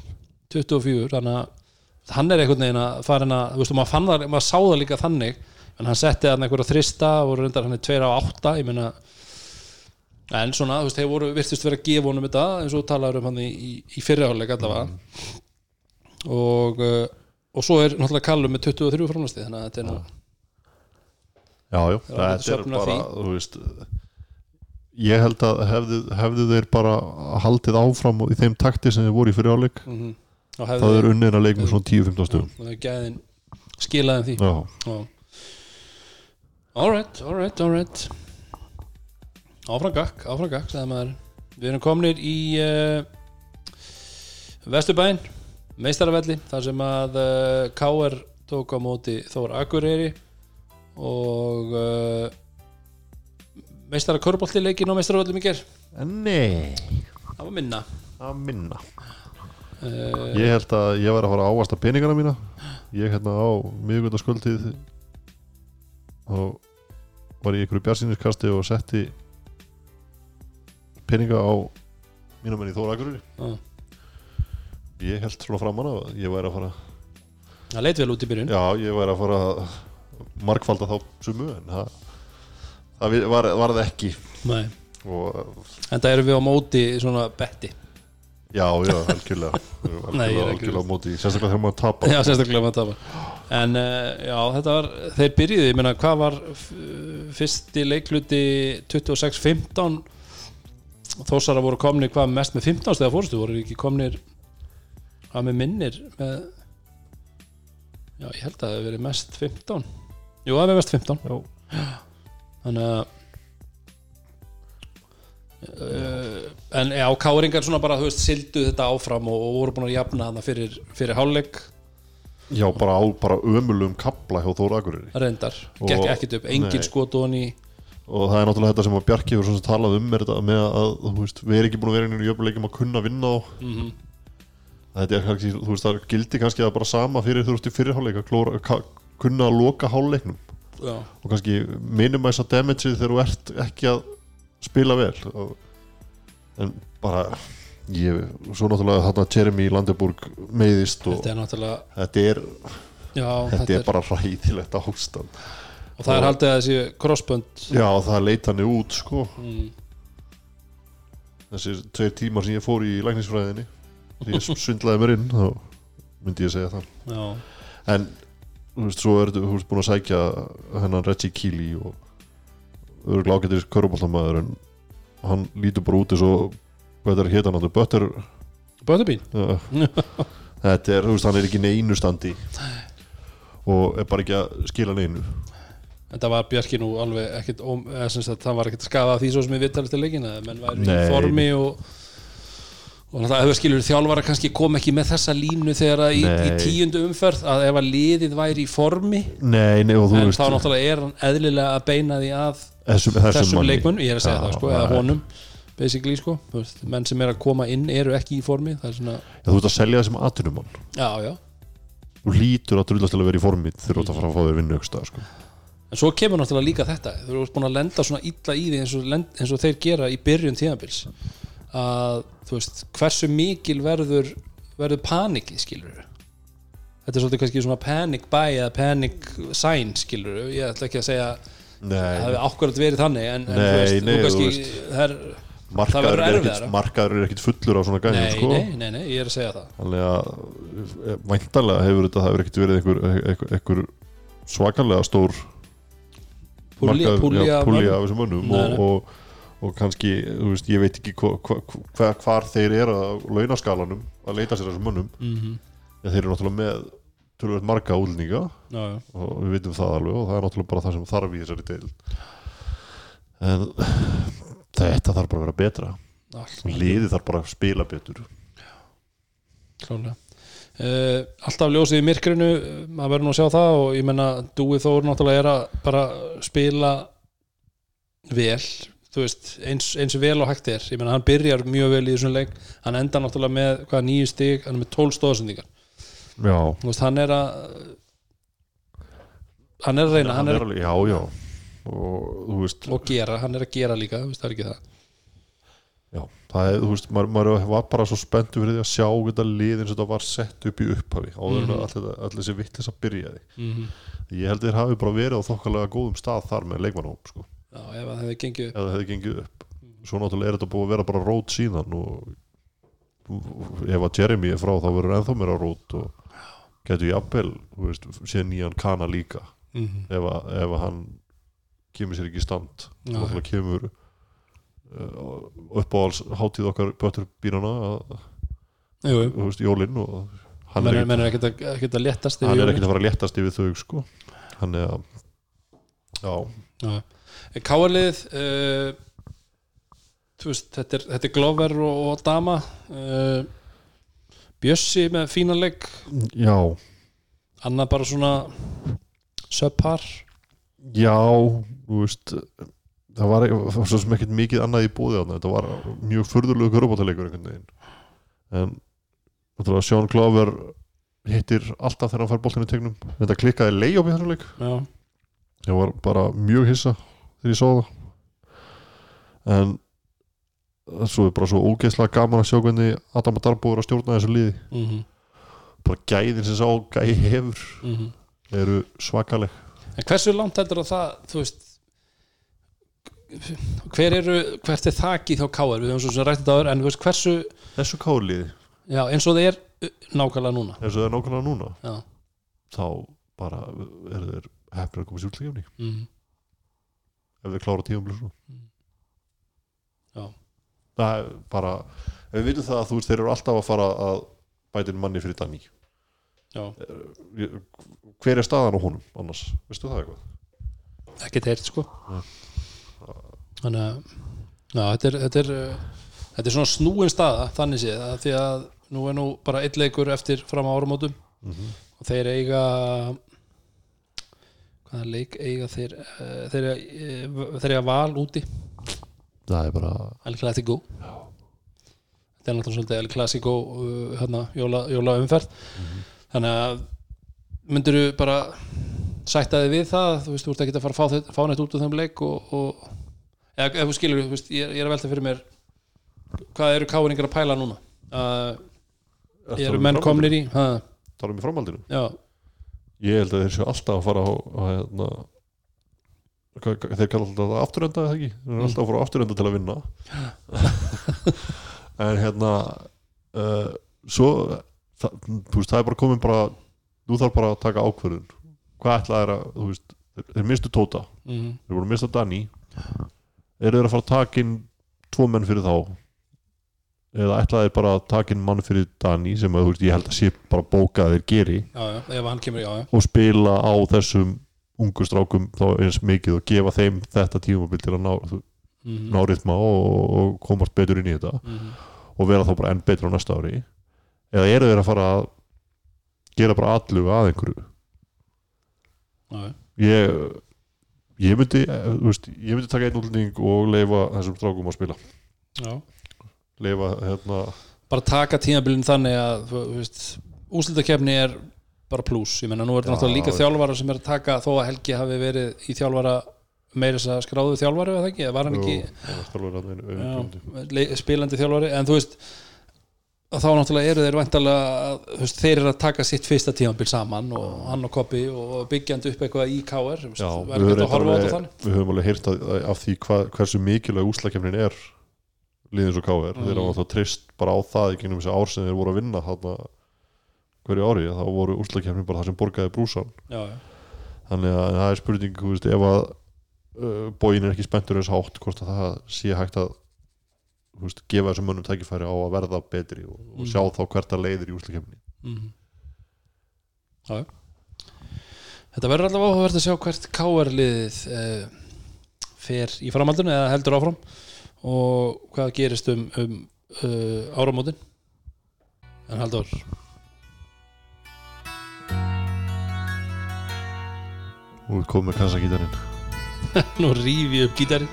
S1: 24 þannig að hann er einhvern veginn að fara að þú veist, maður, fann það, maður sá það líka þannig en hann setti hann einhverja þrista og reyndar hann er 2 á 8 ég meina en svona, þú veist, voru virtist vera að gefa honum þetta eins og talaður um hann í, í, í fyrirháleik allavega. Og, uh, og svo er náttúrulega Kallum með 23 framlasti þannig að þetta er nú
S2: Já, já, þetta er bara, veist ég held að hefðu, hefðu þeir bara haldið áfram í þeim takti sem þeir voru í fyriráleik
S1: mm -hmm.
S2: það er unnið að leik með svona 10-15 stugum
S1: skilaðin því. Alright, alright, alright. Sagði maður. Við erum komnir í uh, Vesturbæn meistaravelli þar sem að uh, K.R. tók á móti Þór Akureyri og uh, meistara körubolti leikin á meistaravellum í ger
S2: nei
S1: það var minna.
S2: Að minna.
S1: Uh,
S2: Ég held að ég var að fara að ávasta peningana mína. Ég hérna á miðugundasköldið og var í einhverju bjarsinniskasti og setti peninga á mínum enn í Þórakurri
S1: Já.
S2: Ég held svona framan að ég væri að fara
S1: það leit vel út í byrjun.
S2: Já, ég væri að fara að markfalda þá sumu en það, það var, var það ekki. Og
S1: en það erum við á móti svona betti.
S2: Já, já, algjörlega. Algjörlega, á móti sérstaklega þegar maður tapar.
S1: Já, sérstaklega með það En uh, já, þetta var Þeir byrjuðu, ég meina, hvað var fyrsti leikluti 26-15 Þósara voru komnir hvað mest með 15 stegar fórstu voru ekki komnir hvað með minnir með Já, ég held að það hefur verið mest 15 Jú, það hefur mest 15
S2: Já.
S1: Þannig að Uh, en já, káringar svona bara, þú veist, sildu þetta áfram og, og voru búin að jafna þarna fyrir, fyrir hálfleik.
S2: Já, bara á bara ömulum kapla hjá Þórakurri
S1: reyndar,
S2: Og-
S1: gekk ekkert upp. Engin skot og hann í.
S2: Og það er náttúrulega þetta sem að Bjarki hefur svona talað um er þetta með að þú veist, við erum ekki búin að vera einhvern jöfnuleikum að kunna vinna á.
S1: Mm
S2: þetta er kannski, þú veist, það gildi kannski að bara sama fyrir þú veist í fyrirháleik að klóra, ka, kunna að loka háleiknum
S1: já,
S2: og kannski minimæsa damageið þegar þú ert ekki að spila vel. Og, en bara ég, svo náttúrulega þarna Jeremy Landeburg meiðist og
S1: þetta er náttúrulega
S2: þetta er,
S1: já,
S2: þetta er bara ræðilegt ástand.
S1: Og það er haldið að þessi crossbönd
S2: já, það leit hann út sko.
S1: Mm,
S2: þessi tveir tímar sem ég fór í læknisfræðinni því ég svindlaði mér inn þá myndi ég segja það.
S1: Já,
S2: en þú veist, svo er þú veist búin að sækja hennan Reggie Keely og örgulega ágættir köruboltamæður en hann lítur bara út eins og hvað er hétt hann áttu Bötter
S1: Böttabín
S2: uh, þetta er, þú veist, hann er ekki neinu standi og er bara ekki að skila neinu.
S1: Þetta var Bjarki nú alveg ekkert það var ekkert að skafa því svo sem við vittalist til leikina, menn væri í formi og og náttúrulega hefur skilur þjálfara kannski kom ekki með þessa línu þegar að í, í tíundu umferð að ef að liðið væri í formi
S2: nei, nei, og þú
S1: en
S2: veist
S1: þá náttúrulega er hann eðlilega að beina því að
S2: þessum, þessum,
S1: þessum
S2: manni.
S1: leikmun, ég er að segja
S2: Já,
S1: það sko, eða honum basically sko, menn sem er að koma inn eru ekki í formi það er svona,
S2: Já, þú veist að selja þessum
S1: já
S2: og lítur að drullast til að vera í formi þegar þú ert að fara að fá þér vinnu stað sko.
S1: en svo kemur náttúrulega líka þetta. Þú ert búin að lenda svona illa í því eins og, eins og þeir gera í byrjun tíðanbils að þú veist hversu mikil verður verður panikið skilur þetta er svolítið kannski svona panic buy eða panic sign skilur ég ætla ekki að segja að það
S2: Nei,
S1: hefði ákvarðat verið þannig en, en
S2: Nei,
S1: þú veist,
S2: nei,
S1: þú
S2: þú
S1: kannski
S2: veist.
S1: það er,
S2: markaður er, ekkit, markaður er ekkit fullur á svona
S1: nei,
S2: sko.
S1: nei, nei, nei, ég er að segja það
S2: þannig að eh, væntanlega hefur þetta hefur ekkit verið einhver, einhver, einhver svakalega stór
S1: púli, af
S2: þessum mönnum
S1: Nei,
S2: og,
S1: nei.
S2: og, og kannski, þú veist, ég veit ekki hva, hva, hva, hvar þeir eru á launaskalanum að leita sér þessum mönnum.
S1: Mhm.
S2: en þeir eru náttúrulega með tölvöld marga útlendinga.
S1: Já, já.
S2: og við vitum það alveg og það er náttúrulega bara það sem þarf í þessari deil en þetta þarf bara að vera betra. Liðið þarf bara að spila betur.
S1: Klálega Uh, alltaf ljósið í myrkrinu maður verður nú að sjá það og ég menna Dúi Þór náttúrulega er að bara spila vel þú veist, eins, eins vel og hægt er. Ég menna hann byrjar mjög vel í þessum leik. Hann endar náttúrulega með hvað nýju stig hann er með tól stóðsendingar
S2: já,
S1: þú veist, hann er að hann er að reyna hann er,
S2: alveg, já, já. Og veist,
S1: og gera, hann er að gera líka veist, það er ekki það.
S2: Já, það er, þú veist maður, maður var bara svo spenntu fyrir því að sjá þetta lið eins og þetta var sett upp í upphafi áður en
S1: Mhm.
S2: að allir, þessi vittlis að byrjaði.
S1: Mm -hmm.
S2: ég held að þeir hafi bara verið á þokkalega góðum stað þar með leikmannhóp sko,
S1: já, ef það hefði gengið upp.
S2: Hefði gengið upp. Svo náttúrulega er þetta búið að vera bara rót síðan og ef að Jeremy er frá þá verður ennþá meira rót og getur þú veist, séð nýjan kana líka.
S1: Mm -hmm.
S2: ef, að, ef að hann kemur sér ekki í stand
S1: Já.
S2: og kemur uh, uppáhalds hátíð okkar bötur bínana
S1: jú, jú.
S2: þú veist, jólinn og hann
S1: menn
S2: er,
S1: menn er ekkert að, ekkert að
S2: hann er ekkert að fara að léttast yfir þau sko. Hann er að já,
S1: Káarlið uh, þú veist, þetta er, þetta er Glover og, og Dama. Uh, Bjössi með fínanleik
S2: já,
S1: annað bara svona subpar.
S2: Já þú veist það var, það var svo sem ekkert mikið annað í búði þarna. þetta var mjög furðulegu körubátaleikur einhvern veginn. En náttúrulega Sean Glover hittir alltaf þegar hann fær boltinu í tegnum. Þetta klikkaði leið á leik.
S1: Já,
S2: ég var bara mjög hissa þegar ég sá það. En svo er bara svo ógeðslega gaman að sjá hvernig Adam Darbo er að stjórna þessu liði.
S1: Mm
S2: bara gæðin sem sá gæði hefur
S1: mhm.
S2: eru svakaleg.
S1: En hversu langt heldur að það þú veist hver eru, hvert er þakið hjá Káar við höfum svo sem rætt þetta áður en veist hversu,
S2: þessu káliði
S1: já eins og það er uh, nákvæmlega núna.
S2: Eins og það er nákvæmlega núna?
S1: Já,
S2: þá bara eru þeir hefnir að koma sér útlægjafni
S1: mm,
S2: ef þeir klára tíum blíð
S1: já.
S2: það er bara við vitum það að þú veist þeir eru alltaf að fara að bæta inn manni fyrir
S1: já,
S2: Ég- hver er staðan á honum annars, veistu það eitthvað?
S1: Ekki teirt sko.
S2: Nei.
S1: þannig að já, þetta, er, þetta, er, þetta er svona snúin staða þannig séð að því að nú er nú bara einn leikur eftir fram á árumótum
S2: mm -hmm.
S1: og þeir eiga hvaða leik eiga þeir uh, þeir, eiga, uh, þeir eiga val úti.
S2: Það er bara
S1: El Clasico. Þetta er náttúrulega svolítið El Clasico uh, hérna, jóla, jóla umferð. Þannig að myndirðu bara sætta þig við það þú veist, þú ert ekki að fara að fá, neitt út úr þeim leik og, og eða, ef þú skilur, þú veist, ég, ég er að velta fyrir mér hvað eru káringar að pæla núna? Uh, eru menn komnir í ha,
S2: talum í framhaldinu?
S1: Já,
S2: ég held að þeir séu alltaf að fara á, á hérna, þeir kalla alltaf það afturenda eða ekki? Þeir eru alltaf að fara á afturenda til að vinna. En hérna uh, svo það, veist, það er bara komin bara nú þarf bara að taka ákvörðun. Hvað ætla þeir að, þú veist þeir, mistu Tóta,
S1: mm,
S2: þeir voru að mista eru þeir að fara að taka inn tvo menn fyrir þá eða ætla þeir bara að taka inn mann fyrir Danny sem að, veist, ég held að sé bara bóka að þeir geri.
S1: Já, já, kemur, já,
S2: og spila á þessum ungu strákum þá eins mikið og gefa þeim þetta tímabil til að ná,
S1: mm,
S2: ná ritma og, og komast betur inn í þetta.
S1: Mm,
S2: og vera þá bara enn betur á næsta ári. Eða eru þeir að fara að gera bara allu að einhverju? Ég ég myndi, eh, veist, ég myndi taka einn útlending og leifa þessum strákum að spila.
S1: Já
S2: leifa hérna.
S1: Bara taka tímabilin þannig að úslitakefni er bara pluss, ég menna nú er þetta
S2: Já,
S1: náttúrulega líka
S2: já.
S1: þjálfara sem er að taka þó að Helgi hafi verið í þjálfara meira þess að skráðu þjálfari eða ekki, var hann ekki já, le- spilandi þjálfari. En þú veist þá náttúrulega eru þeir veist, þeir eru að taka sitt fyrsta tímabil saman og hann og Koppi og byggjandi upp eitthvað í KR
S2: Já,
S1: verður
S2: við
S1: ekki að horfa á þetta þannig.
S2: við höfum alveg heyrt af því hva, hversu mikilvæg úslakefnin er liðins og káir
S1: Mm.
S2: þeir hafa þá treyst bara á það í gennum þessi ár sem þeir voru að vinna þarna hverju ári, þá voru úslakefnin bara það sem borgaði brúsan
S1: já, já.
S2: þannig að það er spurning veist, ef að uh, bóin er ekki spenntur eins hátt hvort að það sé hægt að veist, gefa þessum mönnum tækifæri á að verða betri og, og
S1: Mm.
S2: sjá þá hvert að leiðir í.
S1: Já, já. Þetta verður allavega áhugavert að sjá hvert liðið uh, fer í framhaldinu eða heldur áfram og hvað gerist um, um uh, áramótin? En haldur
S2: við komum með kassagítarinn
S1: nú rífi ég upp gítari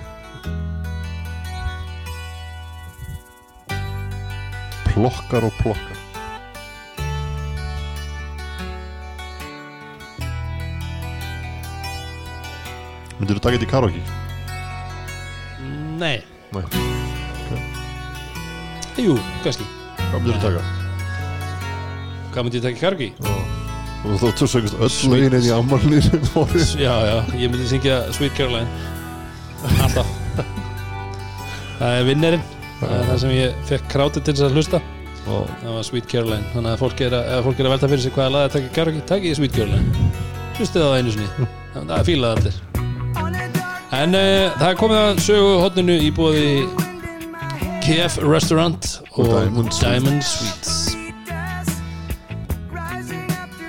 S2: plokkar og plokkar. Myndir þú taka þetta í karaoke?
S1: Nei,
S2: Nei,
S1: jú, kannski.
S2: Hvað myndir þú taka?
S1: Hvað myndi ég taka í kargi?
S2: þú þú sögust öll lögin en í ammarlýrin
S1: Já, já, ég myndi syngja Sweet Caroline. Alltaf. Það er vinnerinn Það er það sem ég fekk krátið til þess að hlusta. Það var Sweet Caroline. Þannig að fólk er að, ef fólk er að velta fyrir sig hvaða lag að taka karaoke, takk Sweet Caroline. Hlustið á það einu sinni. Það er fílað allir en uh, það er komið að sögu hotninu í bóði KF Restaurant og,
S2: Og Diamond.
S1: Diamond Sweets.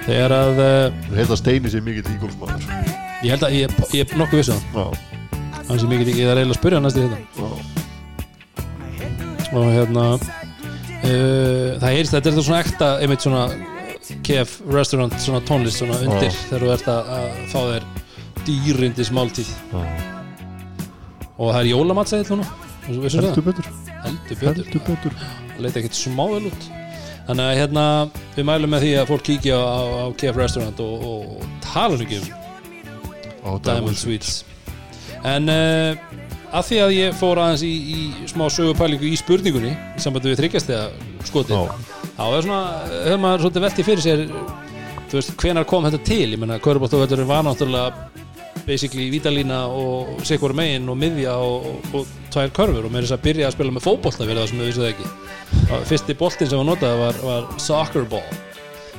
S1: Þegar að
S2: Þú heita Steini sér mikill ígólfsmaður.
S1: ég held að ég, ég er nokkuð vissu
S2: Já,
S1: það. Hann sé mikið ég er eiginlega að spyrja hann næstu þetta
S2: já,
S1: og hérna uh, það heyrist þetta er þetta svona ekta einmitt svona KF restaurant svona tónlist svona undir
S2: Já.
S1: þegar þú ert að, að fá þér dýrindis máltíð
S2: já.
S1: Og það er jólamatsæðil núna?
S2: Heldur betur.
S1: Heldur betur. Það leita ekkert smá vel út. Þannig að hérna við mælum með því að fólk kíkja á, á KF restaurant og, og, tala um
S2: Á
S1: Diamond Sweets. En uh, að því að ég fór aðeins í, í smá sögupælingu í spurningunni í sambandi við þryggjast þegar skotið þá er svona, hefur maður svolítið velti fyrir sér þú veist, hvenar kom þetta til? Ég menna, Körbóltavöldurinn var náttúrulega basically vítalína og sikkur megin og miðja og, og, og tvær körfur og með þess að byrja að spila með fótbolta fyrir það sem við vissu það ekki. Fyrsti boltinn sem var notað var, var soccer ball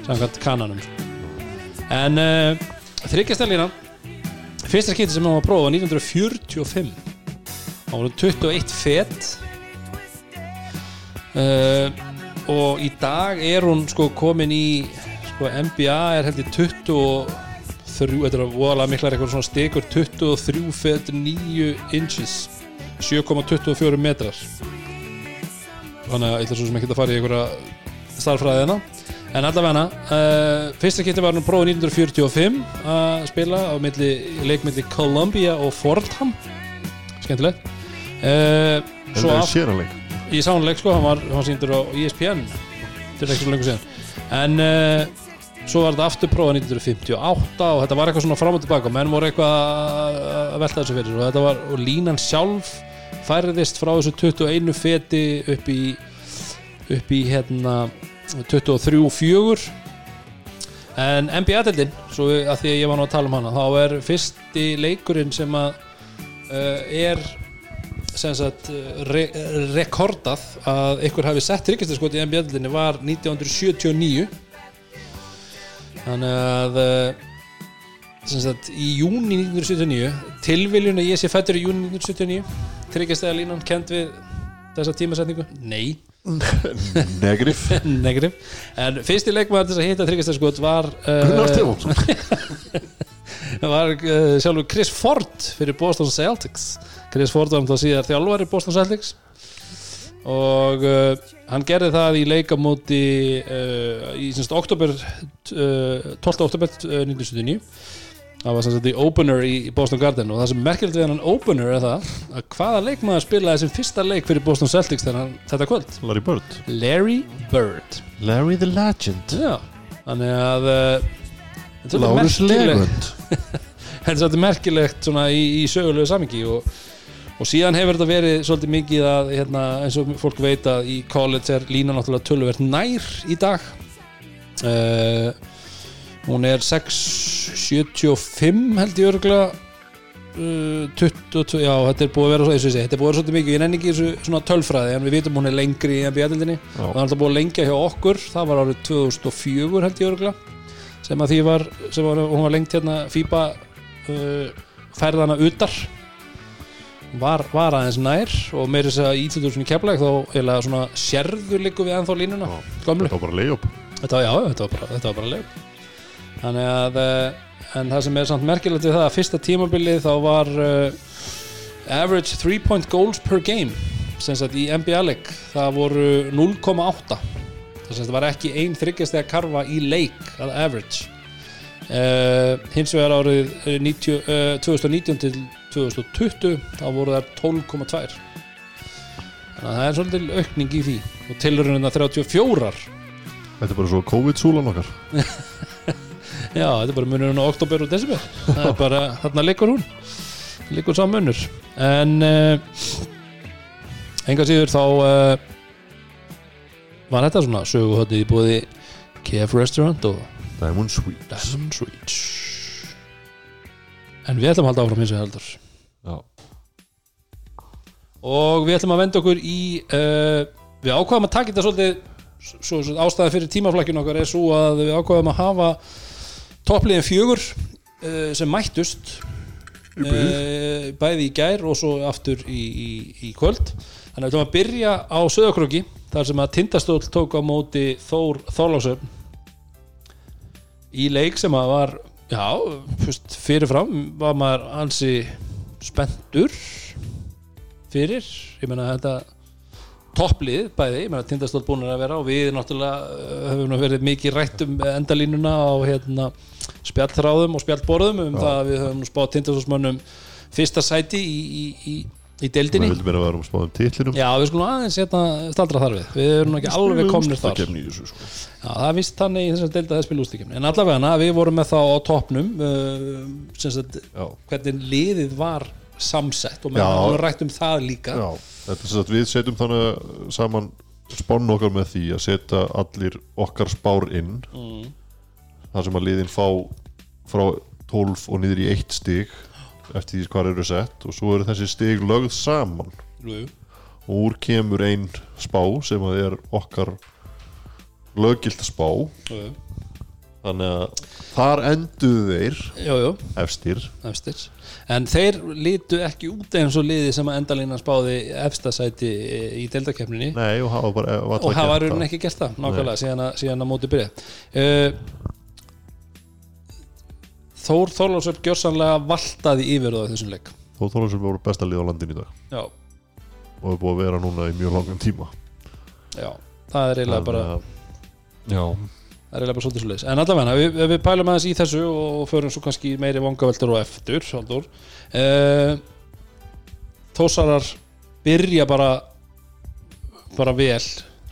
S1: samkvæmt kananum en uh, þryggjastelína fyrsta skipti sem hann var prófað var 1945 hann var 21 fet. Uh, og í dag er hún sko komin í sko NBA er heldur 23 þetta er voðalega miklar eitthvað svona stikur 23 fet 9 inches 7,24 metrar. Þannig að svo sem ekki að fara í einhverja starffræðina en allavega uh, fyrsta kitti var hún prófið 1945 að spila á milli, leikmilli Columbia og Fordham. Skemmtilegt. Uh,
S2: en
S1: svo
S2: það er
S1: af,
S2: séranleik
S1: ég sá hann leik sko, hann var, var síndur á ESPN til ekki svo lengur síðan. En uh, svo var þetta aftur prófað 1958 og þetta var eitthvað svona fram og tilbaka. Menn voru eitthvað að velta þessu fyrir og þetta var, og línan sjálf færðist frá þessu 21 feti upp í upp í hérna 23-4 en NBA-deldin svo að því að ég var nú að tala um hana þá er fyrsti leikurinn sem að uh, er sem sagt uh, re rekordað að ykkur hafi sett ríkistarskot í NBA-deldinni var 1979 þannig að sem sagt í júni 1979 tilviljun að ég sé fættur í júni 1979 tryggjastæða línan kent við þessa tímasetningu? Nei.
S2: Negrif
S1: Negativ En fyrsti leikmaður þess að hitta þryggjastæðskot var
S2: Gunnar
S1: uh,
S2: Stefánsson.
S1: Var uh, sjálfur Chris Ford fyrir Boston Celtics. Chris Ford var um þá síðar þjálfari Boston Celtics og uh, hann gerði það í leikamóti uh, í semst oktober uh, 12. oktober uh, 1979 það var sem sagt í opener í Boston Garden. Og það sem merkilegt við hann opener er það að hvaða leikmaður spilaði sem fyrsta leik fyrir Boston Celtics hann, þetta kvöld?
S2: Larry Bird.
S1: Larry Bird.
S2: Larry the Legend.
S1: Já, þannig að uh,
S2: Lárus
S1: merkilegt-
S2: Legund
S1: þetta er svona í, í sögulegu samingi og, og síðan hefur þetta verið svolítið mikið að hérna, eins og fólk veit að í college er lína náttúrulega töluvert nær í dag. Uh, hún er 6.75 held ég örgulega uh, 22, já þetta er búið að vera svo, segi, þetta er búið að vera svolítið mikið, ég nenni ekki þessu svona tölfræði en við vitum hún er lengri í NBA-dildinni og það er alltaf búið að lengja hjá okkur. Það var árið 2004 held ég örgulega sem að því var, sem var hún var lengt hérna FIBA uh, færðana utar var, var aðeins nær og meiri þess að í 2000 keflæk þá eða svona sérður líku við ennþá línuna
S2: Já. þetta var bara layup.
S1: Þetta þetta var bara, þetta var bara leik þannig að uh, en það sem er samt merkilegt við það að fyrsta tímabilið þá var uh, average 3 point goals per game sem sagt í NBA-leik það voru 0,8 það var ekki ein þryggjastega karfa í leik að average. Uh, hins vegar árið eh, 90, uh, 2019 til 2020 þá voru það 12,2 þannig að það er svolítið aukning í því. Og tilurinn 34
S2: þetta er bara svo COVID-súlan okkar.
S1: Já, þetta er bara munurinn á oktober og desember. Það er bara, þarna liggur hún. Liggur sá munur. En uh, Enga síður þá uh, Var þetta svona söguhöndið í búið KF Restaurant og
S2: Diamond Sweet
S1: Diamond Sweets. En við ætlum að halda áfram eins og heldur. Og við ætlum að venda okkur í uh, Við ákvaðum að taka þetta svolítið Svo, svo ástæðan fyrir tímaflækjun okkar er svo að við ákvaðum að hafa toppliðin fjögur uh, sem mættust uh, bæði í gær og svo aftur í, í, í kvöld. Þannig að við ætlum að byrja á Söðakröki þar sem að Tindastóll tók á móti Þór Þorlásöfn í leik sem að var já, fyrirfram var maður ansi spenntur fyrir, ég meina þetta topplið bæði, ég meina Tindastóll búin að vera og við náttúrulega uh, höfum nú verið mikið rætt um endalínuna á hérna, spjallþráðum og spjallborðum um það að við höfum nú spáð Tindastólsmönnum fyrsta sæti í, í, í, í deildinni.
S2: Við vildum vera að vera um spáðum titlinum.
S1: Já, við skulum aðeins hérna staldra þar við. Við erum nú ekki alveg komnir þar. Já,
S2: þessu, sko.
S1: það er vist þannig í þess að deilda þess spilústíkjum En allavega, við vorum með þá á toppnum uh,
S2: Já.
S1: hvernig liðið var samsett og með
S2: Já.
S1: hann rætt um það líka.
S2: Já, þetta við setjum þannig saman spánn okkar með því að setja allir okkar spár inn.
S1: Mm.
S2: þar sem að liðin fá frá 12 og niður í 1 stig eftir því hvað eru sett og svo eru þessi stig lögð saman.
S1: Jú,
S2: og úr kemur ein spá sem að er okkar löggilt spá.
S1: Jú,
S2: þannig að þar enduðu þeir
S1: jú, jú,
S2: efstir.
S1: Efstir. En þeir lítu ekki út eins og liði sem að endalínan spáði efstasæti í deildakefninni
S2: nei og hafa bara
S1: og hafa raunin ekki gert það nákvæmlega síðan að, síðan að móti byrja uh, Þór Þorlásöf gjörsanlega valtaði yfir það þessum leik.
S2: Þó þóla sem voru besta lið á landin í dag.
S1: Já,
S2: og er búið að vera núna í mjög langan tíma.
S1: Já, það er eiginlega bara
S2: að- já,
S1: það er eiginlega bara svolítið svo en allavega, við, við pælum aðeins í þessu og förum svo kannski meiri vangaveltur og eftir Halldór uh, Þósarar byrja bara bara vel.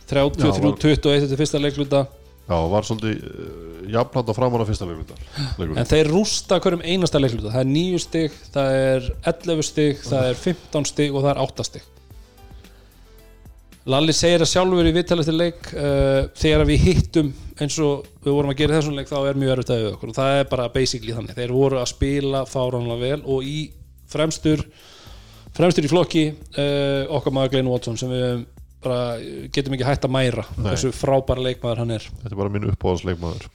S1: 33-21
S2: Já, var-
S1: eftir fyrsta leikluta
S2: já, var svolítið uh, jafnland á framan á fyrsta leikluta
S1: En þeir rústa hverjum einasta leikluta Það er 9 stig, það er 11 stig Það er 15 stig og það er 8 stig Lalli segir að sjálfur í viðtalið til leik uh, Þegar við hittum eins og við vorum að gera þessum leik þá er mjög erfitt að við okkur. Og það er bara basically þannig. Þeir voru að spila fáránlega vel og í fremstur fremstur í flokki uh, okkar maður Glenn Watson sem við bara getum ekki hægt að mæra
S2: Nei.
S1: þessu frábæra leikmaður hann er.
S2: Þetta er bara minn uppáhaldsleikmaður.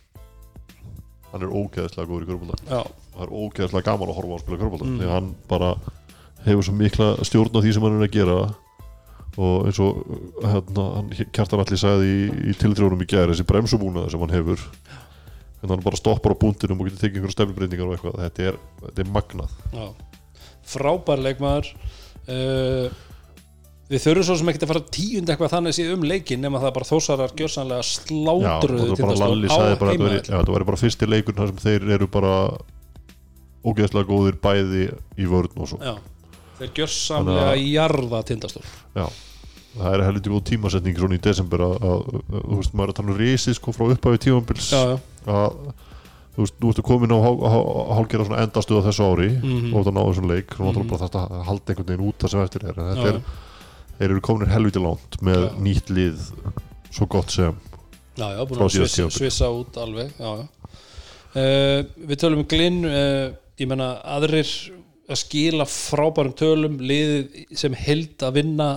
S2: Hann er ógeðslega góður í
S1: Já,
S2: það er ógeðslega gaman að horfa á að spila körbólta
S1: Mm.
S2: því hann bara hefur svo mikla stjórn á því sem hann er að gera og eins og hérna, Kjartan allir sagði í, í tiltrjónum í gæri þessi bremsubúnaði sem hann hefur en hann bara stoppar á búndinum og getur tekið einhverja stefnbreytingar og eitthvað. Þetta er, þetta er magnað.
S1: Já. frábær leikmaður. Uh, við þurfum svo sem ekki að fara tíund eitthvað þannig séð um leikin nema það bara þósarar gjörsanlega slátruðu
S2: það sagði bara að væri- já, þetta væri bara fyrsti leikur þar sem þeir eru bara ógeðslega góðir bæði í vörn og svo.
S1: Já, þeir gjörsamlega
S2: Þannig
S1: jarða tindastól.
S2: Já, það er helviti góð tímasetning svona í desember að, að, að þú veist, maður er að tala um risi sko frá upphafi tímabils
S1: já, já,
S2: að þú veist, nú ertu komin á hál- hál- hálfgerða svona endastuð á þessu ári
S1: Mhm.
S2: og það náðu þessum leik og
S1: Mhm.
S2: náttúrulega bara þetta að halda einhvern veginn út það sem eftir er þetta er, þeir eru kominir helviti langt með
S1: Já.
S2: nýtt lið svo gott sem
S1: já, já, búin
S2: Frá
S1: að
S2: síðasta
S1: svissa,
S2: tímabil.
S1: svissa út alveg já, já. Uh, við tölum um Glynn uh, ég menna aðrir að skila frábærum tölum liðið sem held að vinna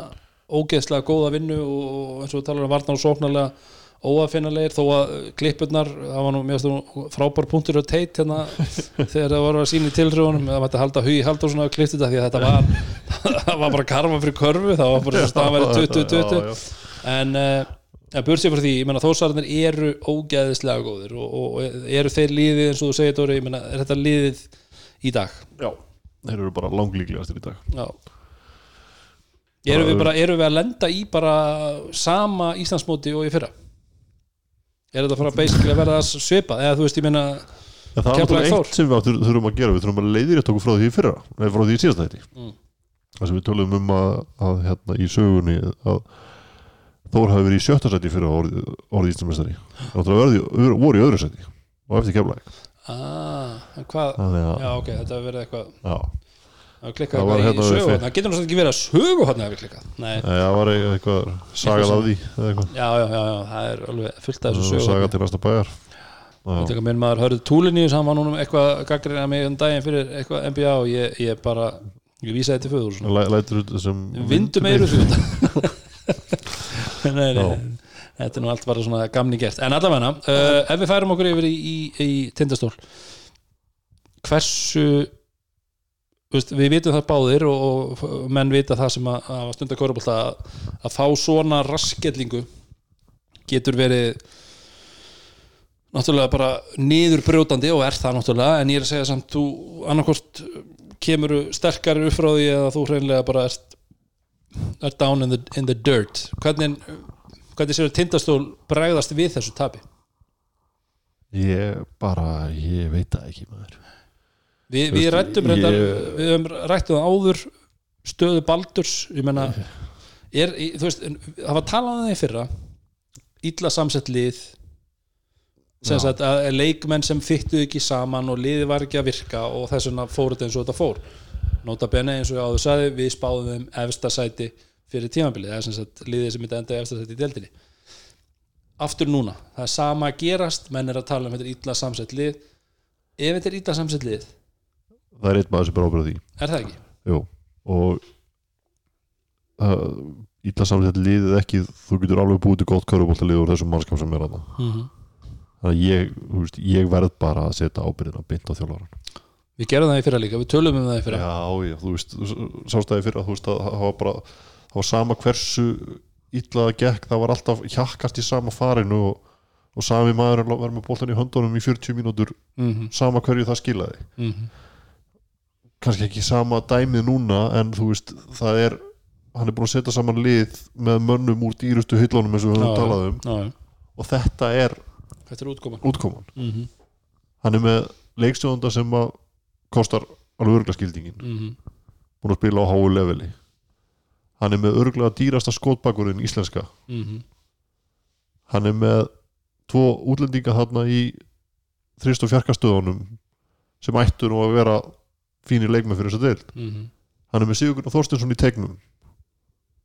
S1: ógeðslega góða vinnu og, og eins og við talar um varnar og sóknarlega óafinnalegir þó að klippurnar það var nú mjög frábær punktur á teit hérna þegar það voru að sína í tilrjónum það mætti halda hugi halda svona að klipptu þetta því að þetta var það var bara karma fyrir körfu það var bara verið 20-20
S2: Já, já.
S1: en uh, að burt sér fyrir því, ég menna þósararnir eru ógæðislega góðir og, og eru þeir liðið eins og þú segir Dóri, ég menna er þetta liðið í dag
S2: Já. þeir eru bara langlíklegastir í dag
S1: Já Erum við, bara, erum við að lenda í bara sama Íslandsmóti og í fyrra? Er þetta bara basically að verða svipað? Eða þú veist, ég meina
S2: En það er eitt sem við þurfum að gera. Við þurfum að leiðir þetta okkur frá því í fyrra. Nei, frá því í síðasta þetta
S1: Mm.
S2: það sem við tölum um að, að hérna í sögunni að Þór hafi verið í sjötta seti fyrir orðið, orðið Íslandmestari náttúrulega verði, voru í öðru seti og eftir keflæk
S1: ah, hvað,
S2: að
S1: já ok, þetta hefur verið eitthvað
S2: já, Það var
S1: eitthvað
S2: hérna
S1: í
S2: við
S1: sögu
S2: fyr-
S1: það getur náttúrulega ekki verið að sögu hann hefur klikkað. Nei,
S2: Nei, það var eitthvað sagað af því eða eitthvað.
S1: Já, já, já, já, það er alveg fullt af þessu
S2: var
S1: sögu
S2: sagað til næsta bæjar. Já,
S1: tekur minn maður hörðu túlinni hann var núna eitthvað gaggrina mig um daginn fyrir eitthvað NBA og ég, ég bara ég vísaði til föður
S2: læ- lætur þetta sem
S1: vindu meiru því nei, nei, þetta er nú allt bara svona gamni gert. En allavega, uh, ef við færum okkur yfir í, í, í tindastól hversu veist, við vitum það báðir og, og menn vita það sem að, að stunda kvörubólta að, að fá svona raskellingu getur verið náttúrulega bara niðurbrjótandi og er það náttúrulega en ég er að segja samt þú annarkvort kemur sterkari upp frá því eða þú hreinlega bara ert, ert down in the, in the dirt. Hvernig, hvernig séu tindastól bregðast við þessu tapi?
S2: Ég bara, ég veit það ekki maður
S1: Vi, við rættum
S2: ég-
S1: reyndar, við höfum rættum áður stöðu Baldurs ég menna er, þú veist, það var talað um það í fyrra illa samsett lið sem sagt að leikmenn sem fyttu ekki saman og liði var ekki að virka og þess vegna fór þetta eins og þetta fór. Nota bene eins og ég áður sagði við spáðum þeim efsta sæti fyrir tímabilið það er sem sagt liðið sem myndi enda í efsta sæti í deildinni. Aftur núna, það er sama að gerast menn er að tala um þetta illa samsett lið. Ef þetta er illa samsett lið
S2: Það er eitt maður sem er ábyrð á því.
S1: Er það ekki?
S2: Jú, og uh, ítla samsett liðið ekki þú getur alveg búið til gott körubólta lið úr þessum mannskap sem er að það
S1: Mm -hmm.
S2: þannig að ég, veist, ég verð bara að setja ábyrðina beint á þjálfaran
S1: Við gerum það í fyrra líka, við tölum um það í fyrra.
S2: Já, já, þú veist, sástæði fyrir að þú veist að það var bara, það var sama hversu það gekk, það var alltaf hjakkast í sama farinu og, og sami maður var með boltan í höndunum í 40 mínútur
S1: mm -hmm.
S2: sama hverju það skilaði.
S1: Mm
S2: kannski ekki sama dæmið núna en þú veist, það er hann er búin að setja saman lið með mönnum úr dýrustu hyllunum eins og við höfum talað um.
S1: Já,
S2: og þetta er
S1: Þetta er útkoman.
S2: útkoman.
S1: Mm -hmm.
S2: hann er með leikstjóðanda sem að kostar alveg örgla skildingin
S1: Mm -hmm.
S2: búin að spila á háu leveli. Hann er með örglega dýrasta skotbakurinn íslenska.
S1: Mm -hmm.
S2: hann er með tvo útlendinga þarna í þrist og fjarkastöðunum sem ættu nú að vera fínir leikmenn fyrir þess að deil
S1: Mm -hmm.
S2: hann er með Sigurður Þorstinsson í tegnum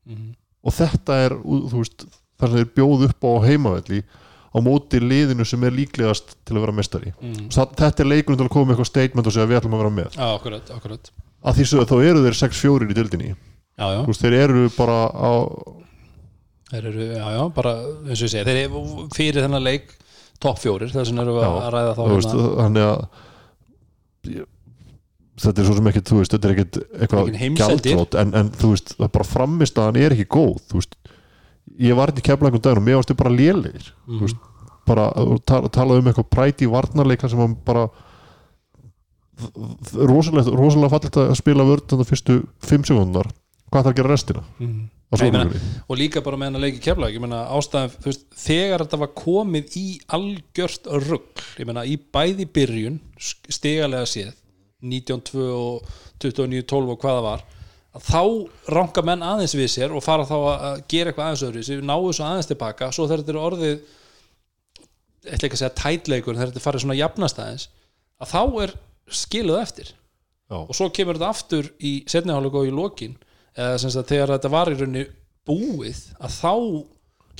S1: Mhm.
S2: og þetta er veist, þar sem þeir bjóð upp á heimavelli á móti liðinu sem er líklegast til að vera mestari. Þa- þetta er leikurinn til að koma með eitthvað statement og segja við ætlum að vera með.
S1: Já, akkurat, akkurat.
S2: Að því sögðu þá eru þeir 6-4 í dildinni
S1: Já, já,
S2: veist, þeir eru bara á
S1: þeir eru, já, já, bara eins og ég segi, þeir eru fyrir þennan leik topp fjórir, þess vegna erum við að ræða þá hérna.
S2: þannig að þetta er svo sem ekkit þú veist, þetta er ekkit eitthvað gjaldrót en, en þú veist, það bara framist að hann er ekki góð þú veist, ég var ekki keflaðum daginn og mér varstu bara lélegir
S1: Mhm.
S2: þú veist, bara að tala, tala um eitthvað præti varnarleika sem hann bara rosalega, rosalega fallit að spila vörð þannig fyrstu 5 sekundar hvað það að gera restina?
S1: Mhm. ég meina- og líka bara með leiki meina ástæðan, þú veist, þegar þetta var komið í algjört rugg ég meina í bæði byrjun stigalega séð 19.2 og 29.12 og hvað það var þá ranka menn aðeins við sér og fara þá að gera eitthvað aðeins öðru sem náu svo aðeins tilbaka svo þegar þetta er orðið eitthvað ekki að segja tætleikur þegar þetta farið svona jafnast aðeins að þá er skiluð eftir
S2: Já.
S1: og svo kemur þetta aftur í setnihálega og í lokin eða sem sagt þegar þetta var í rauninni búið að þá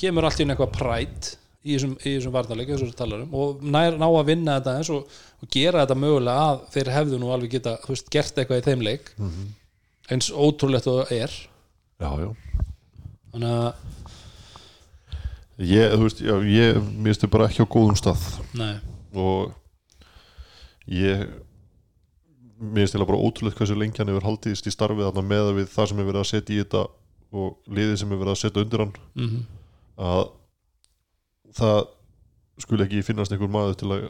S1: kemur allt einu eitthvað prætt í þessum, þessum varnarleik eins og við talar um og nær, ná að vinna þetta eins og, og gera þetta mögulega að þeir hefðu nú alveg geta veist, gert eitthvað í þeim leik eins ótrúlegt og það er.
S2: Já, já.
S1: Þannig að,
S2: ég, þú veist, já, ég minnstu bara ekki á góðum stað.
S1: Nei,
S2: og ég mér finnst eða bara ótrúlegt hversu lengi hann hefur haldist í starfið þarna með það sem er verið að setja í þetta og liðið sem er verið að setja undir hann.
S1: Mm
S2: að það skuli ekki finnast einhver maður til að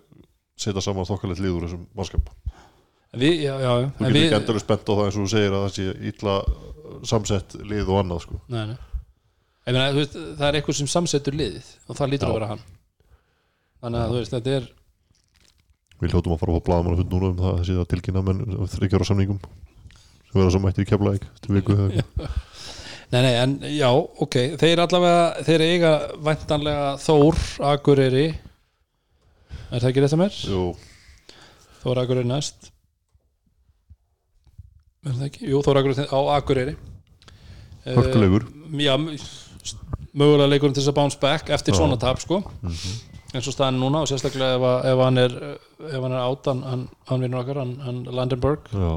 S2: setja saman þokkalegt lið úr þessum mannskap
S1: við, já, já,
S2: þú
S1: en
S2: getur ekki endurlega spennt á það eins og þú segir að það sé illa samsett lið og annað sko.
S1: nei, nei. Ég meina, þú veist, það er eitthvað sem samsetur liðið og það lítur
S2: Já.
S1: að vera hann þannig að þú veist, þetta er
S2: við hljótum að fara á blaðmann og hund núna um það að það sé að tilkynna menn þryggjára samningum sem verða svo mættir í keflaðik til viku.
S1: Nei, nei, en já, ok, þeir allavega, þeir eiga væntanlega Þór, Akureyri. Er það ekki rétt að mér?
S2: Jú,
S1: Þór Akureyri næst. Er það ekki? Jú, Þór Akureyri á Akureyri. Eh,
S2: hörkulegur
S1: Já, m- mögulega leikurinn til þess að bounce back eftir
S2: Já.
S1: svona tap, sko. Eins og staðan núna og sérstaklega ef, ef hann er ef hann er át, hann, hann, vinnur okkar hann, hann Landenberg.
S2: Já,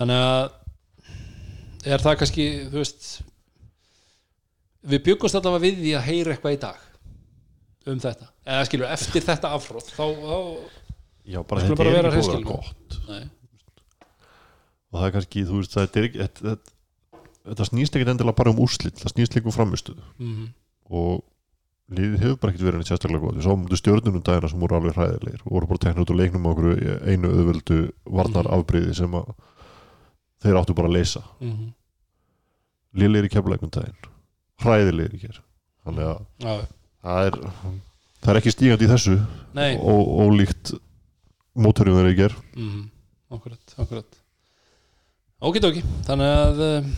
S1: þannig að er það kannski, þú veist við byggumst allavega við því að heyra eitthvað í dag um þetta, eða skilur eftir þetta afhrótt, þá, þá
S2: já bara þetta
S1: bara
S2: er
S1: vera
S2: ekki
S1: hreinskilin.
S2: búið gott.
S1: Nei,
S2: og það er kannski, þú veist, það er ekki þetta, snýst ekkit endilega bara um úrslit það snýst líka um framistuð
S1: mm
S2: og liðið hefur bara ekkit verið neitt sérstaklega gott. Við sáum þetta stjórnunum dagina sem voru alveg hræðilegir. Og voru bara teknir út úr leiknum á okkur einu auðvöldu varnar afbreyði sem að þeir áttu bara að leysa.
S1: Mm
S2: liðlegir í keflækum daginn hræðilegir í hér. Þannig að
S1: já,
S2: það er það er ekki stígandi í þessu
S1: nei.
S2: ó, ólíkt mótorjum þeir í ger
S1: mm, akkurat, akkurat. Okidoki, þannig að uh,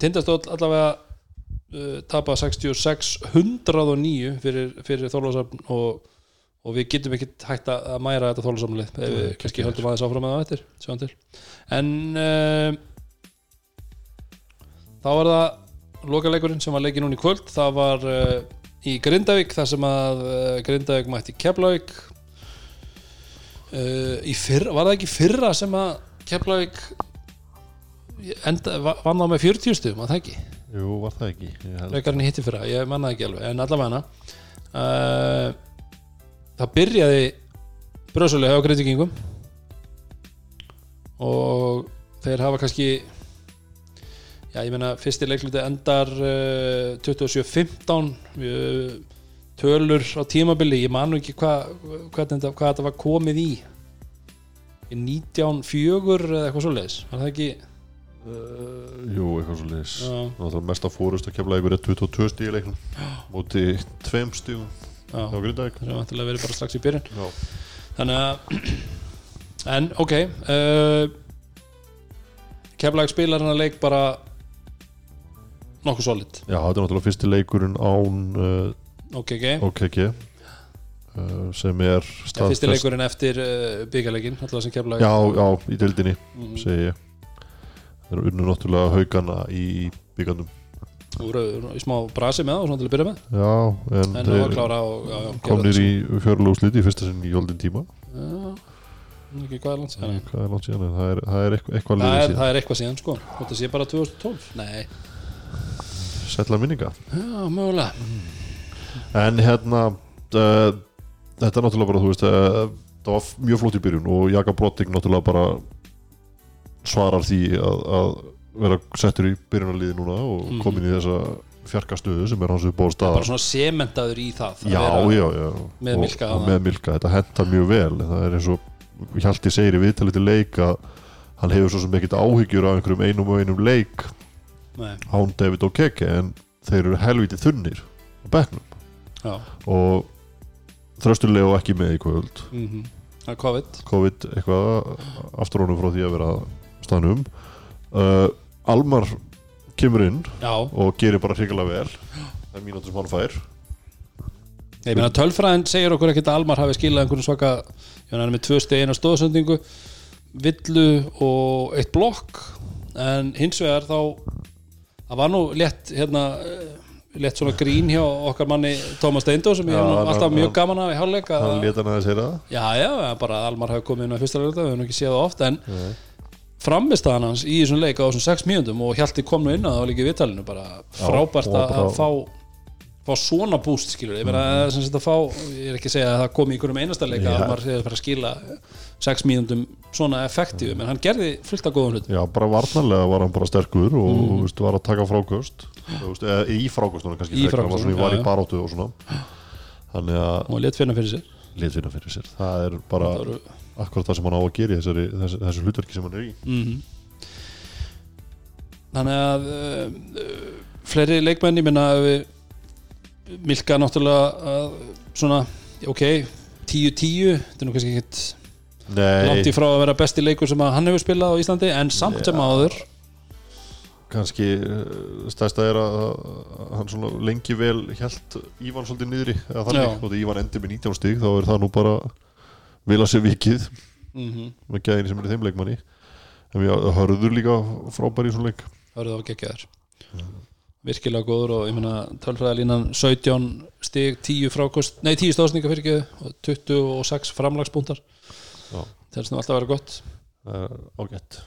S1: tindastóll allavega uh, tapa 66 109 fyrir, fyrir þólasafn og, og við getum ekki hægt að að mæra þetta þólasafnlið ef við kannski höldum aðeins áfram með það eftir sjáum til. En uh, þá var það lokaleikurinn sem var leikið núna í kvöld það var uh, í Grindavík þar sem að uh, Grindavík mætti Keflavík. Í fyrra, var það ekki fyrra sem að Keflavík vann á með 40 stugum að það ekki,
S2: Jú, var það ekki
S1: en hitti fyrra ég manna ekki alveg, en allavega það byrjaði bröðsölu hjá Grindvíkingum. Og þeir hafa kannski já ég meina fyrsti leikluti endar uh, 27-15 uh, tölur á tímabili ég man nú ekki hvað hva, hva, hva þetta var komið í. Í 1904 eða eitthvað svoleiðis var það ekki?
S2: Uh, jú, eitthvað svo leis
S1: Já.
S2: Náttúrulega mesta fórust að kemla ykkur 22 stíð í leiknum. Móti tveim stíðum
S1: já,
S2: á Grindavík.
S1: Það er vantilega verið bara strax í byrjun.
S2: Já,
S1: þannig að en ok uh, keflag spilar hann að leik bara nokkuð solid.
S2: Já þetta er náttúrulega fyrsti leikurinn án uh,
S1: ok, ok,
S2: OKG uh, sem er staðfest
S1: fyrsti leikurinn eftir uh, byggarleikin alltaf sem keflag
S2: Já, já, í deildinni,
S1: mm,
S2: segi ég. Þeir eru unnu náttúrulega haugana í byggandum
S1: voru í smá brasi með það og svona til að byrja með?
S2: Já, en,
S1: en það klára og já, já,
S2: komnir í í fyrsta sinn í jóldin tíma.
S1: Já, ekki hvað er langt síðan
S2: Hvað er langt síðan, það er, það er eitthvað, eitthvað
S1: það er, það er eitthvað síðan sko. Þetta sé bara 2012 nei,
S2: Sætla minninga.
S1: Já, mögulega.
S2: En hérna uh, Þetta er náttúrulega bara, þú veist uh, Það var mjög flott í byrjun og Jaka Brotting náttúrulega bara svarar því að, að vera settur í byrjunarliði núna og
S1: Mhm.
S2: komin í þessa fjarkastöðu sem er hans upp á staðar.
S1: Bara svona sementaður í það að
S2: Já, já, já.
S1: með Milka
S2: og með Milka, þetta hentar mjög vel. Það er eins og Hjalti segir í viðtalið til leik að hann hefur svo sem ekkert áhyggjur af einhverjum einum og einum leik
S1: Nei,
S2: án David og Keke en þeir eru helviti þunnir á bekknum.
S1: Já,
S2: og þrösturlega og ekki með í kvöld.
S1: Það er COVID.
S2: COVID eitthvað aftur honum frá því að vera staðnum. Uh, Almar kemur inn
S1: já,
S2: og gerir bara hrikalega vel. Það er mínútur sem hann fær.
S1: Ég meina tölfræðin segir okkur ekkert að Almar hafi skilað einhvern svaka ég meina hann er með tvö steg eina stóðsendingu villu og eitt blokk. En hins vegar þá það var nú létt hérna eh, létt svona grín hjá okkar manni Tómas Steindó sem ég
S2: Já,
S1: hef alltaf mjög gaman af í hálfleik að-
S2: hann leta hann aðeins heyra það.
S1: Já, já, bara að Almar hafi komið inn á fyrsta leikta, við höfum nú ekki séð það oft en framistaðan hans í þessum leik á þessum sex mínúndum og Hjalti kom nú inn að það var líka í viðtalinu bara frábært
S2: og
S1: að, að fá fá svona búst skilur ég meina mm. sem sagt að fá, ég er ekki að segja að það kom í einhverjum einasta leik að
S2: Já.
S1: Almar hefur bara að skila sex mínúndum svona effektífu, menn hann gerði fullt af góðum hlut
S2: Já, bara varnarlega var hann bara sterkur og mm. veist, var að taka frákost veist, eða í frákost núna kannski
S1: Í
S2: frekar, hann var,
S1: já,
S2: í
S1: já.
S2: baróttu og svona þannig að
S1: og létt finna fyrir sér
S2: litvinna fyrir sér það er bara
S1: Það voru-
S2: akkurat það sem hann á að gera í þessari, þessu, þessu hlutverki sem hann er í
S1: mm þannig að uh, fleiri leikmenn ég minna við Milka náttúrulega svona, ok 10-10, þetta er nú kannski ekkert langt í frá að vera besti leikur sem hann hefur spilað á Íslandi en samt sem
S2: Já.
S1: áður.
S2: Kannski uh, stærsta er að hann svona lengi vel hjælt Ívan svolítið niðri eða þannig, og Ívan endur með 19 stig þá er það nú bara vil að sé vikið
S1: mm -hmm.
S2: með gæðin sem er þeim leikmanni. En við hörður líka frábæri í svona leik.
S1: Það að gegja þér virkilega góður og ég meina tölfræðalínan 17 stig 10 frákost, nei 10 stóðsninga fyrir ekki og 26 framlagspunktar. Það er svona alltaf að vera gott.
S2: Ágætt.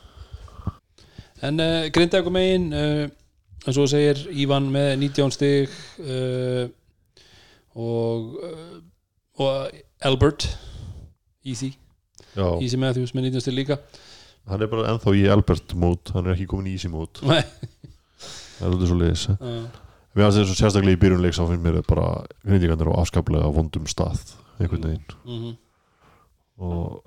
S1: En uh, Grindavíkur megin uh, eins og þú segir Ívan með 19 stig uh, og uh, og Albert Easy,
S2: Já,
S1: Easy Matthews með 19 stig líka.
S2: Hann er bara ennþá í Albert mót hann er ekki komin í Easy mót
S1: Nei,
S2: það er þetta svo leiðis
S1: uh,
S2: Mér finnst þess að sérstaklega í byrjunleik sá finnst mér bara grindingarnir á afskaplega vondum stað einhvern veginn.
S1: Mm
S2: og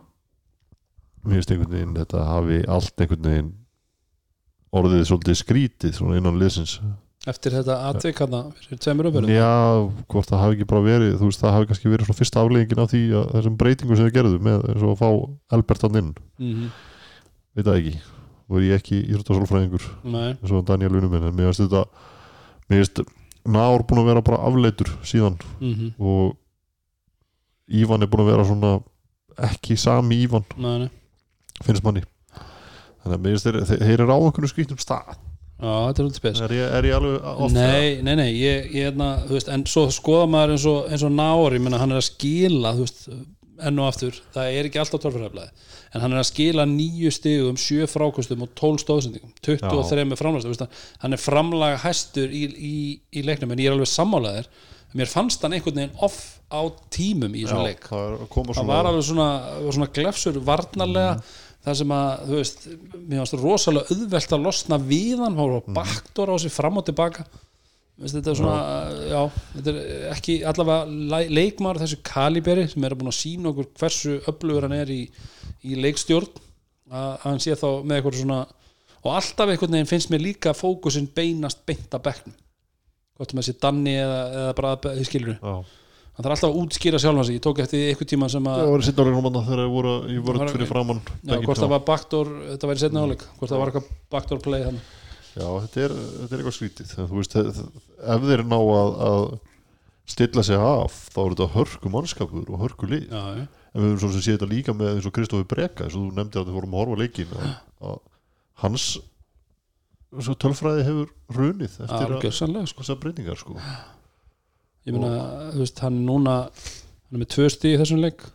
S2: mér finnst einhvern veginn þetta hafi allt einhvern veginn orðið svolítið skrítið svona innan liðsins.
S1: Eftir þetta atvik hana fyrir tveimur umverðum
S2: Já, hvort það hafi ekki bara verið þú veist, það hafi kannski verið svona fyrsta afleggingin af því að þessum breytingum sem þau gerðu með eins og að fá Albert hann inn,
S1: mm
S2: veit það ekki og er ég ekki íþróttasólfræðingur
S1: Nei,
S2: eins og Daniel Unuminn, en mér finnst þetta mér finnst Nár búin að vera bara afleitur síðan
S1: mm
S2: og Ívan er búin að vera svona ekki sami Ívan
S1: nei, nei.
S2: finnst manni. Þannig að mér finnst þeir, þeir, þeir eru á einhvern skrítum stað.
S1: Já, þetta er út spes.
S2: Er ég, er ég alveg off
S1: Nei, nei, nei, ég, ég þú veist, en svo skoða maður eins og, og nári, menna hann er að skila, þú veist, enn og aftur, það er ekki alltaf tölfræðablaði, en hann er að skila nýju stigum, sjö frákostum og tól stóðsendingum, 23 með veist, hann er framlaga hæstur í, í, í leiknum, en ég er alveg sammálaðir, mér fannst hann einhvern veginn off á tímum í þessum leik.
S2: það
S1: það
S2: svona
S1: var alveg svona, var svona glefsur varnarlega það sem að, þú veist mér fannst rosalega auðvelt að losna við hann hann var baktor á sig fram og tilbaka þetta er svona, já, þetta er ekki allavega le- leikmaður þessu kaliberi sem er búin að sína okkur hversu öflugur hann er í, í leikstjórn að að hann sé þá með eitthvað svona og alltaf einhvern veginn finnst mér líka fókusin beinast beint að bekknum. Hvort sem þessi Danni eða, eða bara þið skilur. Hann þarf alltaf að útskýra sjálfan sig. Ég tók eftir því einhvern tíma sem að
S2: Það var í sitt áleiknum þarna þegar þeir voru
S1: var-
S2: fyrir framann
S1: hvort það var backdoor, þetta væri setna áleik hvort það var eitthvað backdoor play þannig
S2: Já, þetta er, þetta er eitthvað þú veist, ef þeir ná að, að stilla sig af þá er þetta hörku mannskapur og hörku
S1: já,
S2: en við höfum svo sem sé þetta líka með eins og Kristofi Breka eins og þú nefndir að við vorum að horfa leikin að, að hans svo tölfræði hefur runið eftir að
S1: sko.
S2: þessar breytingar sko.
S1: ég meina, þú veist, hann núna hann er með tvö stíð í þessum leik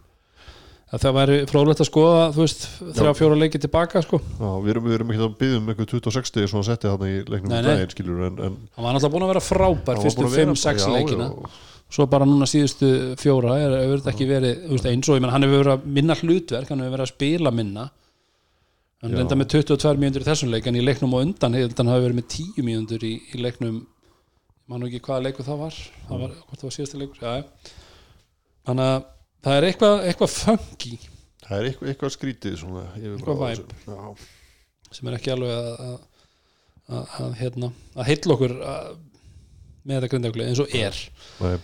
S1: að það væri fróðlegt að skoða þú veist, þrjá fjóra leiki tilbaka sko.
S2: Já, við erum, við erum ekki að byggja um eitthvað 26 stig svona setti þarna í leiknum
S1: Nei,
S2: um
S1: nei.
S2: daginn skilur en, en
S1: hann var náttúrulega búin að vera frábær
S2: hann var
S1: fyrstu
S2: búinn að vera-
S1: 5-6
S2: já,
S1: leikina.
S2: já,
S1: svo bara núna síðustu fjóra er, hefur þetta ekki verið veist, eins og, ég meina, hann hefur verið að minna hlutverk hann hefur verið að spila minna. Hann reynda með 22 mínútur í þessum leik en í leiknum og undan hefur hann hafi verið með 10 mínútur í, í leiknum mann ekki hvaða leikur það var. Það var, hvort það það er eitthvað, eitthvað funky.
S2: Það er eitthvað, eitthvað skrítið svona,
S1: Eitthvað
S2: þessu. Já.
S1: sem er ekki alveg að hérna, að heilla okkur að, með þetta grindafli eins og er.
S2: Nei,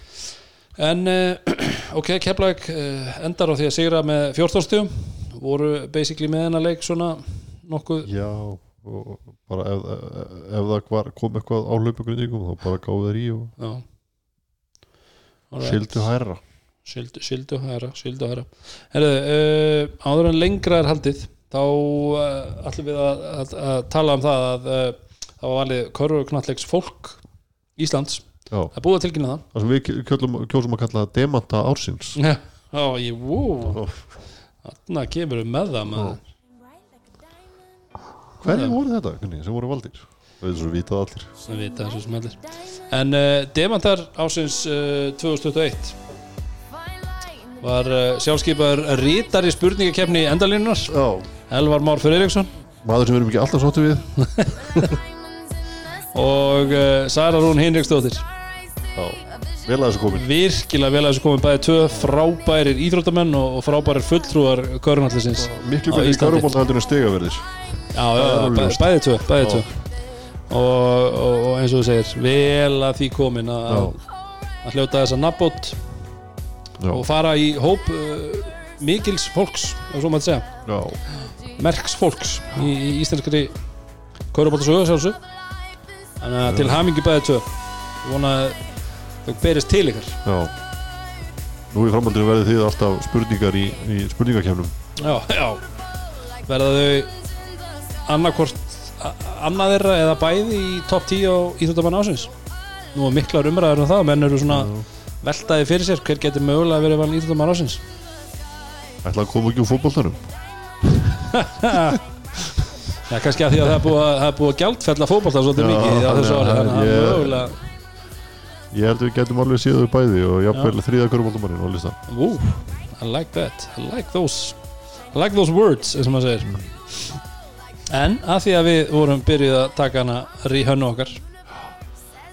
S1: En uh, ok, Keflæk uh, endar á því að sigra með 14 stjum voru basically með hennar leik svona nokkuð.
S2: Já, og bara ef, ef það var, kom eitthvað á hlaupagrindingum þá bara gáðu þeir í og
S1: já. Alright.
S2: sildu hærra
S1: Sildu hæra, sildu hæra Herðu, uh, áður en lengra er haldið þá uh, ætlum við að, að, að tala um það að uh, það var valið körfuknallegs fólk Íslands,
S2: Já,
S1: að tilkynna það.
S2: Það sem við kjóðum, kjóðum að kalla demanta ársins.
S1: Já, já ég, wow Þarna kemur við með það.
S2: Hverju voru þetta kunni, sem voru valdir? Það er svo vitað allir.
S1: Það vita þessu sem allir. En demantar ásins uh, 2021 var uh, sjálfskeipaður rítari spurningakefni endalínunar Elvar Már Freyriksson
S2: maður sem við erum ekki alltaf sáttu við.
S1: Og uh, Sara Rún Hinriksdóttir.
S2: Vel að þessu komin.
S1: Virkilega vel að þessu komið bæði tvö frábærir íþróttamenn og, frábærir fulltrúar körnallisins
S2: Miklu betri í en stigaverðis
S1: já, já, já,
S2: alveg
S1: bæ,
S2: ljóst.
S1: bæði tvö, bæði tvö. Og, og, eins og þú segir vel að því komin að hljóta þessa nabbót
S2: já,
S1: og fara í hóp uh, mikils fólks, ef svo maður segja.
S2: Já.
S1: Merks fólks í, í íslenskri sjálfsög þannig að til hamingi bæði tvö. Ég vona að þau berist til ykkar.
S2: Já. Nú í framhaldinu verði þið alltaf spurningar í, í spurningakefnum
S1: já, já. Verða þau annarkvort annað þeirra eða bæði í topp 10 á Íþjóttamann ásins nú er miklar umræður um það menn eru svona veltaði fyrir sér hver getur mögulega verið valin Íþjóttamann ásins
S2: Ætla að koma ekki úr fótboltanum?
S1: Já, kannski að því að það er búið að, búið að gjaldfella fótbolta svolítið mikið á þessu ári
S2: þannig að
S1: að mögulega
S2: Ég held að við getum alveg þau bæði og jafnvel þriða körfubóltamannin á listan
S1: Ooh, I like that. I like those I like those words, eins og maður segir. En að því að við vorum byrjuð að taka hana ríhönnu okkar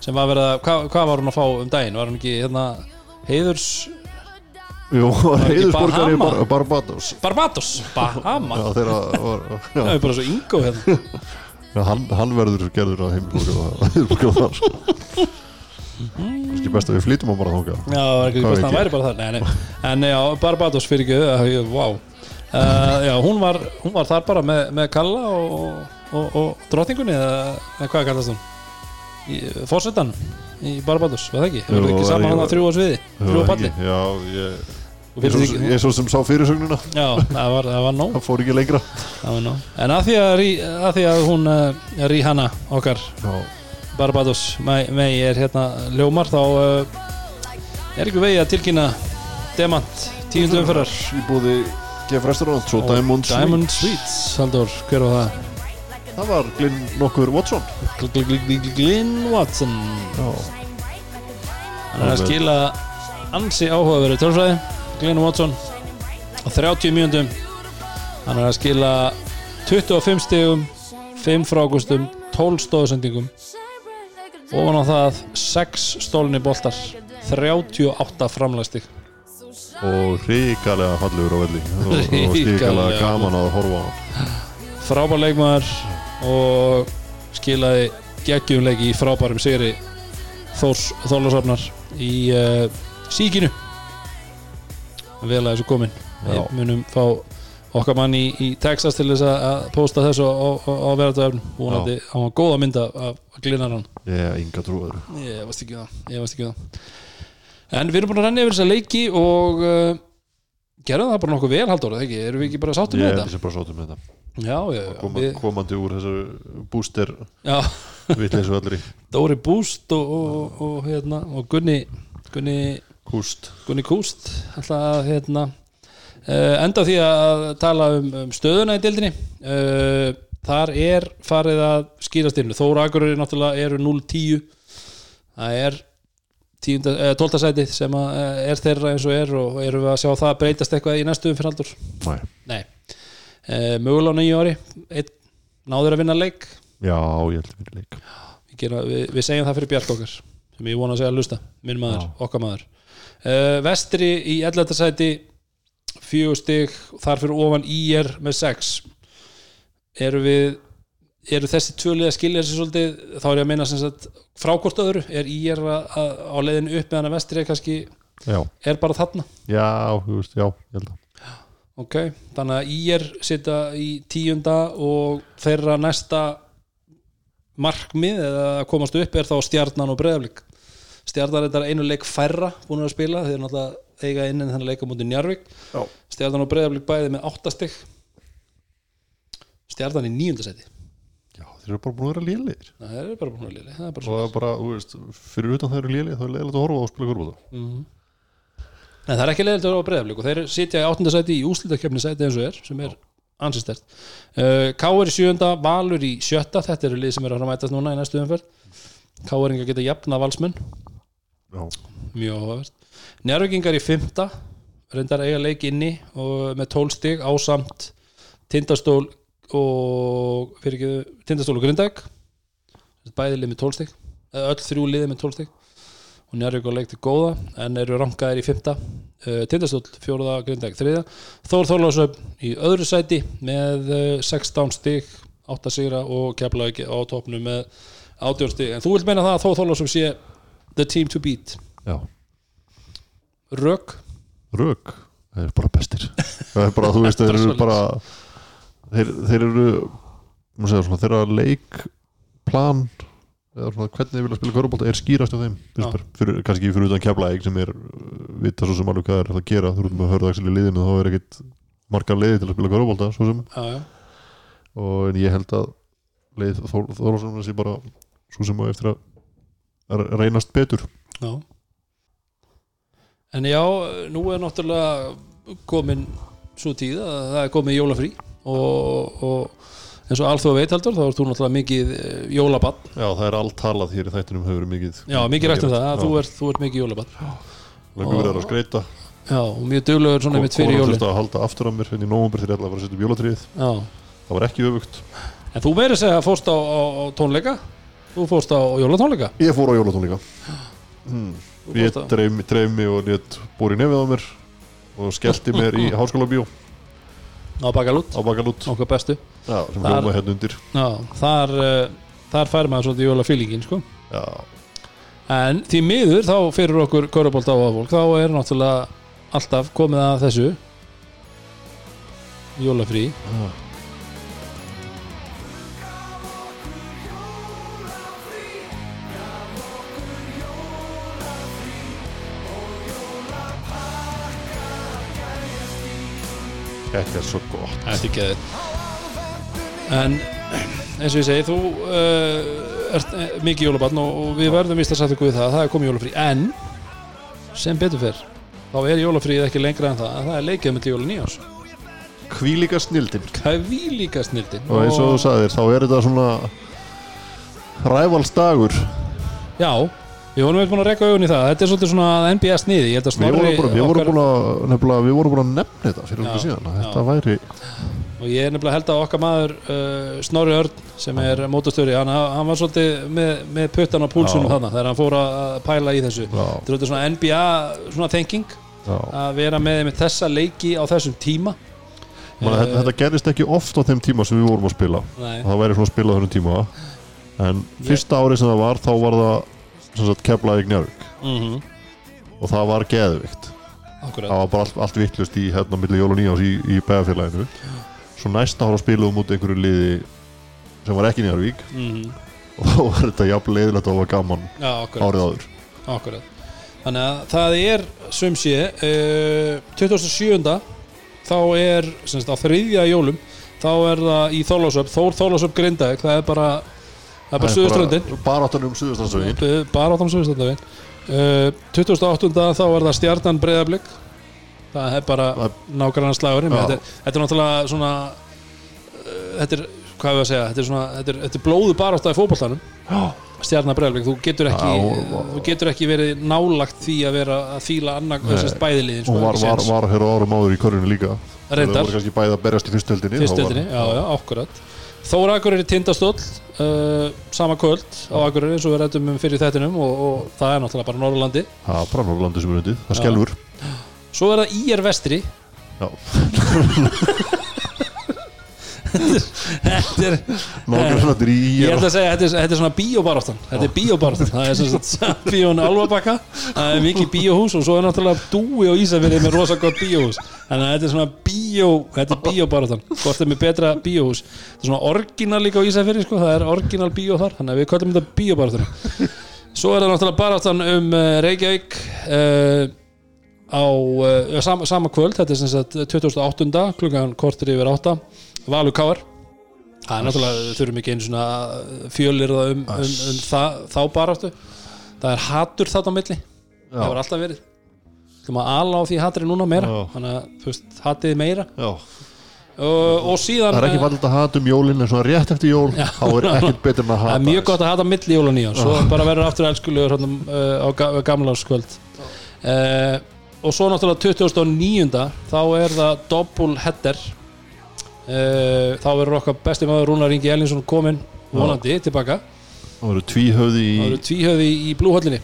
S1: sem var verið að, hvað, hvað var hún að fá um daginn? Var hún ekki hérna heiðurs
S2: Jú, reyðusborgari
S1: Bahama?
S2: Bar Barbados.
S1: Barbados, Bahama?
S2: Já, þeirra var
S1: Það
S2: já,
S1: er bara svo yngo hérna.
S2: Já, hann, hann verður gerður að heimilborgari þar Kannski best að við flýtum á bara þangað.
S1: Já, það var ekki
S2: Hvað
S1: best að hann væri bara þar. Nei, nei, en já, Barbados fyrir ekki Vá. Wow. uh, Já, hún var, hún var þar bara með, með Kalla og, og, og drottningunni eða, eða hvað kallast hún? Fórsetan í Barbados, var það ekki? Hefur
S2: Jú,
S1: ekki saman hann að þrjú á sviði Þrjú á palli
S2: Já, ég Ég svo- sem sá fyrirsögnuna
S1: Já, það var, það var nóg,
S2: Það fór ekki lengra
S1: það var nóg. En að því að, að, því að hún uh, Ríhanna okkar
S2: Já,
S1: Barbados mei, er hérna ljómar þá uh, er ekki vegi að tilkynna Demant, tíundu umferðar
S2: í búði Geff Restaurant og Diamond,
S1: Diamond
S2: Sweets.
S1: Sweets Haldur, hver var það?
S2: Það var Glyn nokkur Watson.
S1: Gl- gl- gl- gl- Glyn Watson. Hann er að skila ansi áhugaverið tölfræði Glyn Watson á 30 mínúndum hann er að skila 25 stigum 5 frákustum 12 stóðsendingum ofan á það 6 stólinni boltar 38 framlæstig
S2: og hrikalega fallegur á velli. Og,
S1: hrikalega
S2: gaman að horfa á.
S1: Frábær leikmaður og skilaði geggjum leik í frábærum sigri Þórs Þólasafnar í uh, síkinu. Vel að þessu komin við munum fá okkar mann í, í Texas til þess að- posta þessu á, á, á verðartöfn vonandi á hann góða mynda af, af glinaran
S2: Ég hef enga trúaður
S1: ég veist ekki það ég veist ekki það. En við erum búin að renna yfir þessa leiki og uh, gerðum það bara nokkuð vel ekki, erum við ekki bara sáttum
S2: Ég
S1: með þetta
S2: þessi bara sáttum með þetta
S1: já, já,
S2: Koma,
S1: við,
S2: komandi úr þessu booster
S1: já.
S2: vitleysu allri.
S1: Dóri Búst og, og, og, hérna, og Gunni, Gunni,
S2: kúst.
S1: Gunni Kúst að hérna, uh, enda því að tala um, um stöðuna í dildinni uh, þar er farið að skýrast inn. Þóra Akureyri náttúrulega eru 0-10 það er 10, eh, 12. sæti sem eh, er þeirra eins og er og erum við að sjá það breytast eitthvað í næstu fyrir aldur
S2: Næ.
S1: Nei, uh, mögulega á nýju ári Einn náður að vinna leik.
S2: Já, ég held að fyrir leik.
S1: Við, gera, við, við segjum það fyrir Bjark okkar sem ég vona að segja að lusta, minn maður,
S2: Já.
S1: okkar maður. Uh, Vestri í 11. sæti fjögur stig þar fyrir ofan IR með 6 eru við eru þessi tvölið að skilja þessi svolítið? Þá er ég að meina sem sagt frá hvort öðru er IR að, að, á leiðinu upp meðan að Vestri er kannski
S2: Já,
S1: er bara þarna?
S2: Já, þú veist, já, ég held að
S1: ok, þannig að IR sita í tíunda og þeirra næsta markmið eða að komast upp er þá stjarnan og breyðaflik stjarnan er einu leik færra búin að spila þeir eru náttúrulega eiga inn en þennan leika mútið Njarvík
S2: Já.
S1: stjarnan og breyðaflik bæði með áttastig stjarnan í níundasæti
S2: Já, þeir eru bara búin að vera lélegir.
S1: Það er bara búin að er bara
S2: og það er bara, þú veist, fyrir utan þeir eru lélegir þá er leiðilegt að horfa á að spila körfbólta
S1: Mhm. En það er ekki leiðilegt að vera á breyðaflik og þeir sitja í áttundasæti í úslitakefni sæti eins og er sem er ansistert uh, Káur í sjönda, Valur í sjötta. Þetta eru lið sem eru að mætast núna í næstu umferð. Káuringar geta jafna valsmenn.
S2: Já,
S1: mjög áhugavert. Njárvíkingar í fymta reyndar eiga leik inni og með tólstig ásamt tindastól og fyrir ekki tindastól og grindæk bæði lið með tólstig öll þrjú liði með tólstig og Njárvík á leik til góða en eru rankaðir í fymta uh, tindastól fjóruða grindæk þriða Þór Þorlásöf í öðru sæti með uh, 16 stig 8 sigra og kefla ekki á topnu með 18 stig. En þú vilt meina það að Þór Þorlásöf sé the team to beat?
S2: Já,
S1: Rök?
S2: Rök? Þeir eru bara bestir. Það er bara, þú veist, þeir eru bara þeir, þeir eru segja svona, þeirra leikplan eða svona hvernig þeir vilja spila körfbólta er skýrast á þeim fyrir, kannski fyrir utan keflaðið sem er uh, vita svo sem alveg hvað er að gera. Þú erum með hörðaksel í liðinu þá er ekkit margar leiði til að spila
S1: já.
S2: og en ég held að leið Þorlásson sé bara svo sem á eftir að að reynast betur.
S1: Já. En já, nú er náttúrulega komin svo tíð að það er komið jólafrí og, og eins og alþjóð veit heldur þá er þú náttúrulega mikið eh, jólabann
S2: Já, það er allt talað hér í þættinum hefur mikið
S1: Já, mikið rætt um það, að þú ert, þú ert mikið jólabann
S2: Löngu verið að skreita
S1: Já, og mjög duglegur svona mitt fyrir
S2: Konan
S1: jólin.
S2: þurfti að halda aftur af mér henni í nóvumber þegar ég ætlaði að fara að setja upp jólatrýð
S1: Já,
S2: Það var ekki öfugt.
S1: En þú meiri segja að fórst á, á, á tónleika? Þú fórst á jólatónleika?
S2: Ég fór á jólatónleika. Hmm. Ég
S1: á-
S2: dreif, dreif á
S1: Bakalút,
S2: á Bakalút
S1: okkar bestu.
S2: Já, sem
S1: Þar-
S2: hljóma hérna undir.
S1: Já, þar, uh, þar fær maður svolítið jólafílingin sko.
S2: Já,
S1: En því miður þá fyrir okkur Körubolt á fólk þá er náttúrulega alltaf komið að þessu. Jólafrí
S2: þetta er svo gott.
S1: Þetta er geðið En eins og ég segi þú uh, ert eh, mikið jólabarn og, og við verðum vist að setja ykkur við það það er komið jólafrí. En sem betur fyrr þá er jólafríð ekki lengra en það. Það er leikið með jóla nýjás
S2: Hvílíka snildin
S1: Hvað er við líka snildin
S2: Og eins og þú sagðir, þá er þetta svona rævalsdagur.
S1: Já, við vorum eitthvað búin að reka augun í það. Þetta er svolítið svona NBA sniði Ég held að Snorri
S2: við vorum
S1: okkar-
S2: búin að nefnilega, við vorum búin að nefna þetta fyrir okkur síðan að þetta væri
S1: Og ég er nefnilega held að okkar maður uh, Snorri Örn sem er mótastöri hann, hann var svolítið með, með puttan á púlsunum þarna þegar hann fór að pæla í þessu. Þetta er svolítið svona NBA svona thinking
S2: já.
S1: að vera með, með þessa leiki á þessum tíma.
S2: Man, þetta, þetta gerist ekki oft á þeim tíma sem við vorum að spila.
S1: Nei,
S2: það væri svona spilað á þessum tíma. En fyrsta árið sem það var þá var það keflaði Gnjarvík
S1: mm
S2: og það var geðvikt.
S1: Akkurat.
S2: Það var bara allt, allt vittlust í hérna milli jól og nýjás í, í bæðafélaginu svo næsta ára spilaðum út einhverju liði sem var ekki Gnjarvík
S1: mm
S2: og þá var þetta jafn leiðilegt og var gaman
S1: akkurat,
S2: árið áður.
S1: Akkurat. Þannig að það er sem sé uh, 27. þá er á þriðja jólum þá er það í Þorlásöp Þór Þorlásöp Grindavík. Það er bara það er bara Suðurströndin
S2: bara áttan um Suðurstrandsvegin
S1: bara á þann Suðurströndavinn uh, 28. þá er það Stjarnan Breiðablик það er bara
S2: Það-
S1: nákvæmlega slagurinn. Þetta, er- þetta er náttúrulega svona uh, þetta er, hvað við að segja? Þetta er, svona, þetta er, þetta er blóðu barátt í fótboltanum. Stjarnan Breiðablik, þú getur ekki
S2: Já, og-
S1: þú getur ekki verið nálagt því að vera að annar
S2: Nei.
S1: sérst bæðiliðin
S2: og var, var, var hér á árum áður í körunni líka. Það voru kannski bæði að berjast í fyrstöldinni
S1: fyrstöldinni, já, já, akkurat Þóra Akureyri Tindastóll uh, sama kvöld á Akureyri eins og við rættum um fyrir þettinum og, og það er náttúrulega bara Norrlandi
S2: er bara Norrlandi sem er undið, það
S1: Já.
S2: skelfur
S1: Svo er það IR Vestri
S2: Já.
S1: þetta er Ég ætla að segja, þetta er, þetta er svona bíóbaráttan. Þetta er bíóbaráttan, það er svona Sambíón Alvabakka, það er mikið bíóhús og svo er náttúrulega Dúi og Ísafirði með rosa gott bíóhús. Þannig að þetta er svona bíó Þetta er bíóbaráttan, hvort er með betra bíóhús? Þetta er svona orginal líka á Ísafirði sko, það er orginal bíó þar, þannig að við kallum þetta bíóbaráttan Svo er það náttúrulega baráttan um uh, Reykjavík uh, á uh, sama, sama kvöld, þetta er sem sagt 2008. klukkan kortir yfir 8 Valur Káar Það er náttúrulega, við þurfum ekki einu svona fjölir um, um, um það, þá baráttu. Það er hatur þarna á milli. Það var alltaf verið. Það maður ala á því hatri núna meira.
S2: Já.
S1: Þannig að, þú veist, hatið meira.
S2: Já,
S1: og, og síðan
S2: það er ekki vald að hata um jólin en svona rétt eftir jól þá er ekkert betur en að
S1: Það
S2: hata
S1: er mjög gott að hata milli jól og nýjón Svo bara verður aftur elskulegur hérna, uh, á ga gamlarskvöld uh, Og svo náttúrulega 2009 Þá er það doppul header uh, Þá verður okkar besti maður Rúnar Ingi Ellinsson kominn vonandi tilbaka.
S2: Það voru tvíhöfði í
S1: Það eru tvíhöði í blúhöllinni.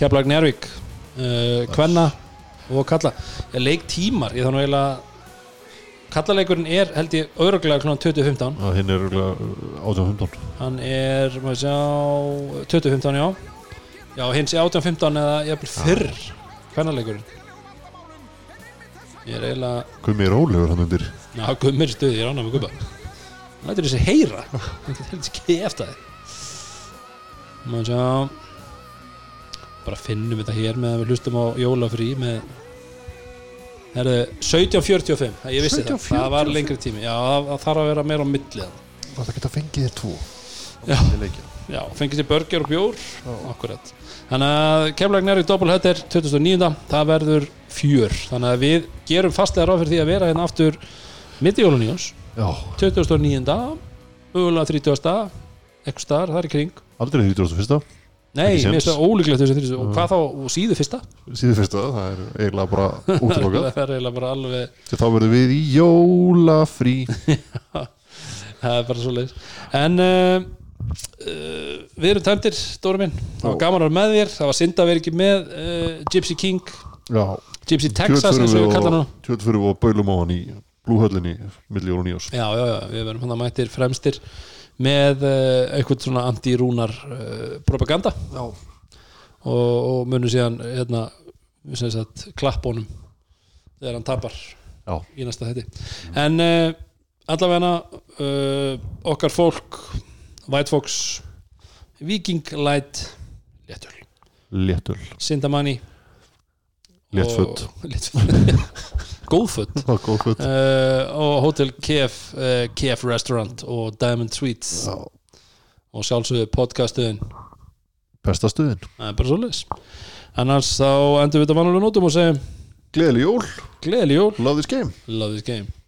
S1: Keflag Njárvík uh, Kvenna og Kalla. Ég leik tímar, ég þannig eiginlega Kallaleikurinn er held ég öruglega kl. 2015
S2: Já, hinn er örugglega 18-15
S1: Hann er, maður sjá 2015 já. Já, hins er 1815 eða jafnvel fyrr Kvennaleikurinn. Ég er eiginlega
S2: Gummi rólegur hann undir
S1: Já, gummir stuði, ég rána með gumma Það er þessi heyra. Það er heldur ekki eftir það. Má sjá. Bara finnum þetta hér með að við hlustum á jólafrí með Herðu, 1745 Ég vissi það, það var lengri tími. Já, það, það þarf að vera meira á milli þarna.
S2: Það geta fengið þér tvo
S1: Já.
S2: Í.
S1: Já, fengið sér burger og bjór. Akkurat. Þannig að Keflag Nærvík Doppelhötter 2009 Það verður fjör. Þannig að við gerum fastlega ráð fyrir því að vera hérna aftur mitt í jóluníjons
S2: Já,
S1: 29. mögulega 30. eitthvað staðar, það er í kring.
S2: Aldrei 31.
S1: Nei, mér finnst það ólíklegt þessi 30. og hvað þá, og síðu fyrsta?
S2: Síðu fyrsta, það er eiginlega bara útlokað
S1: það er eiginlega bara alveg
S2: Því þá verðum við í jólafrí.
S1: Það er bara svo leiðis en uh, uh, við erum tæmtir, Dóri minn. Það var gaman að vera með þér, það var synd að vera ekki með uh, Gypsy King,
S2: Já,
S1: Gypsy Texas eins og við kalla hann
S2: Tjöldfyrir og bölum á hann í blúhöllinni milli jól og nýjós
S1: já, já, já, við verðum hann að mættir fremstir með uh, eitthvað svona anti-rúnar uh, propaganda.
S2: Já,
S1: og, og munum síðan hérna, sem sagt, klapp honum þegar hann tapar
S2: já,
S1: í næsta þetti en uh, allavega uh, okkar fólk White Fox Viking Light Léttul,
S2: léttul
S1: Sindamanni
S2: Léttfutt
S1: Léttfutt Góðfutt uh, og Hotel KF uh, KF Restaurant og Diamond Suites.
S2: Já,
S1: og sjálfsögðu podcastuðin
S2: besta stuðin
S1: það bara svo annars þá endur við þetta vanulega nótum og segjum
S2: Gleðileg jól,
S1: gleðileg jól,
S2: love this game.
S1: Love this game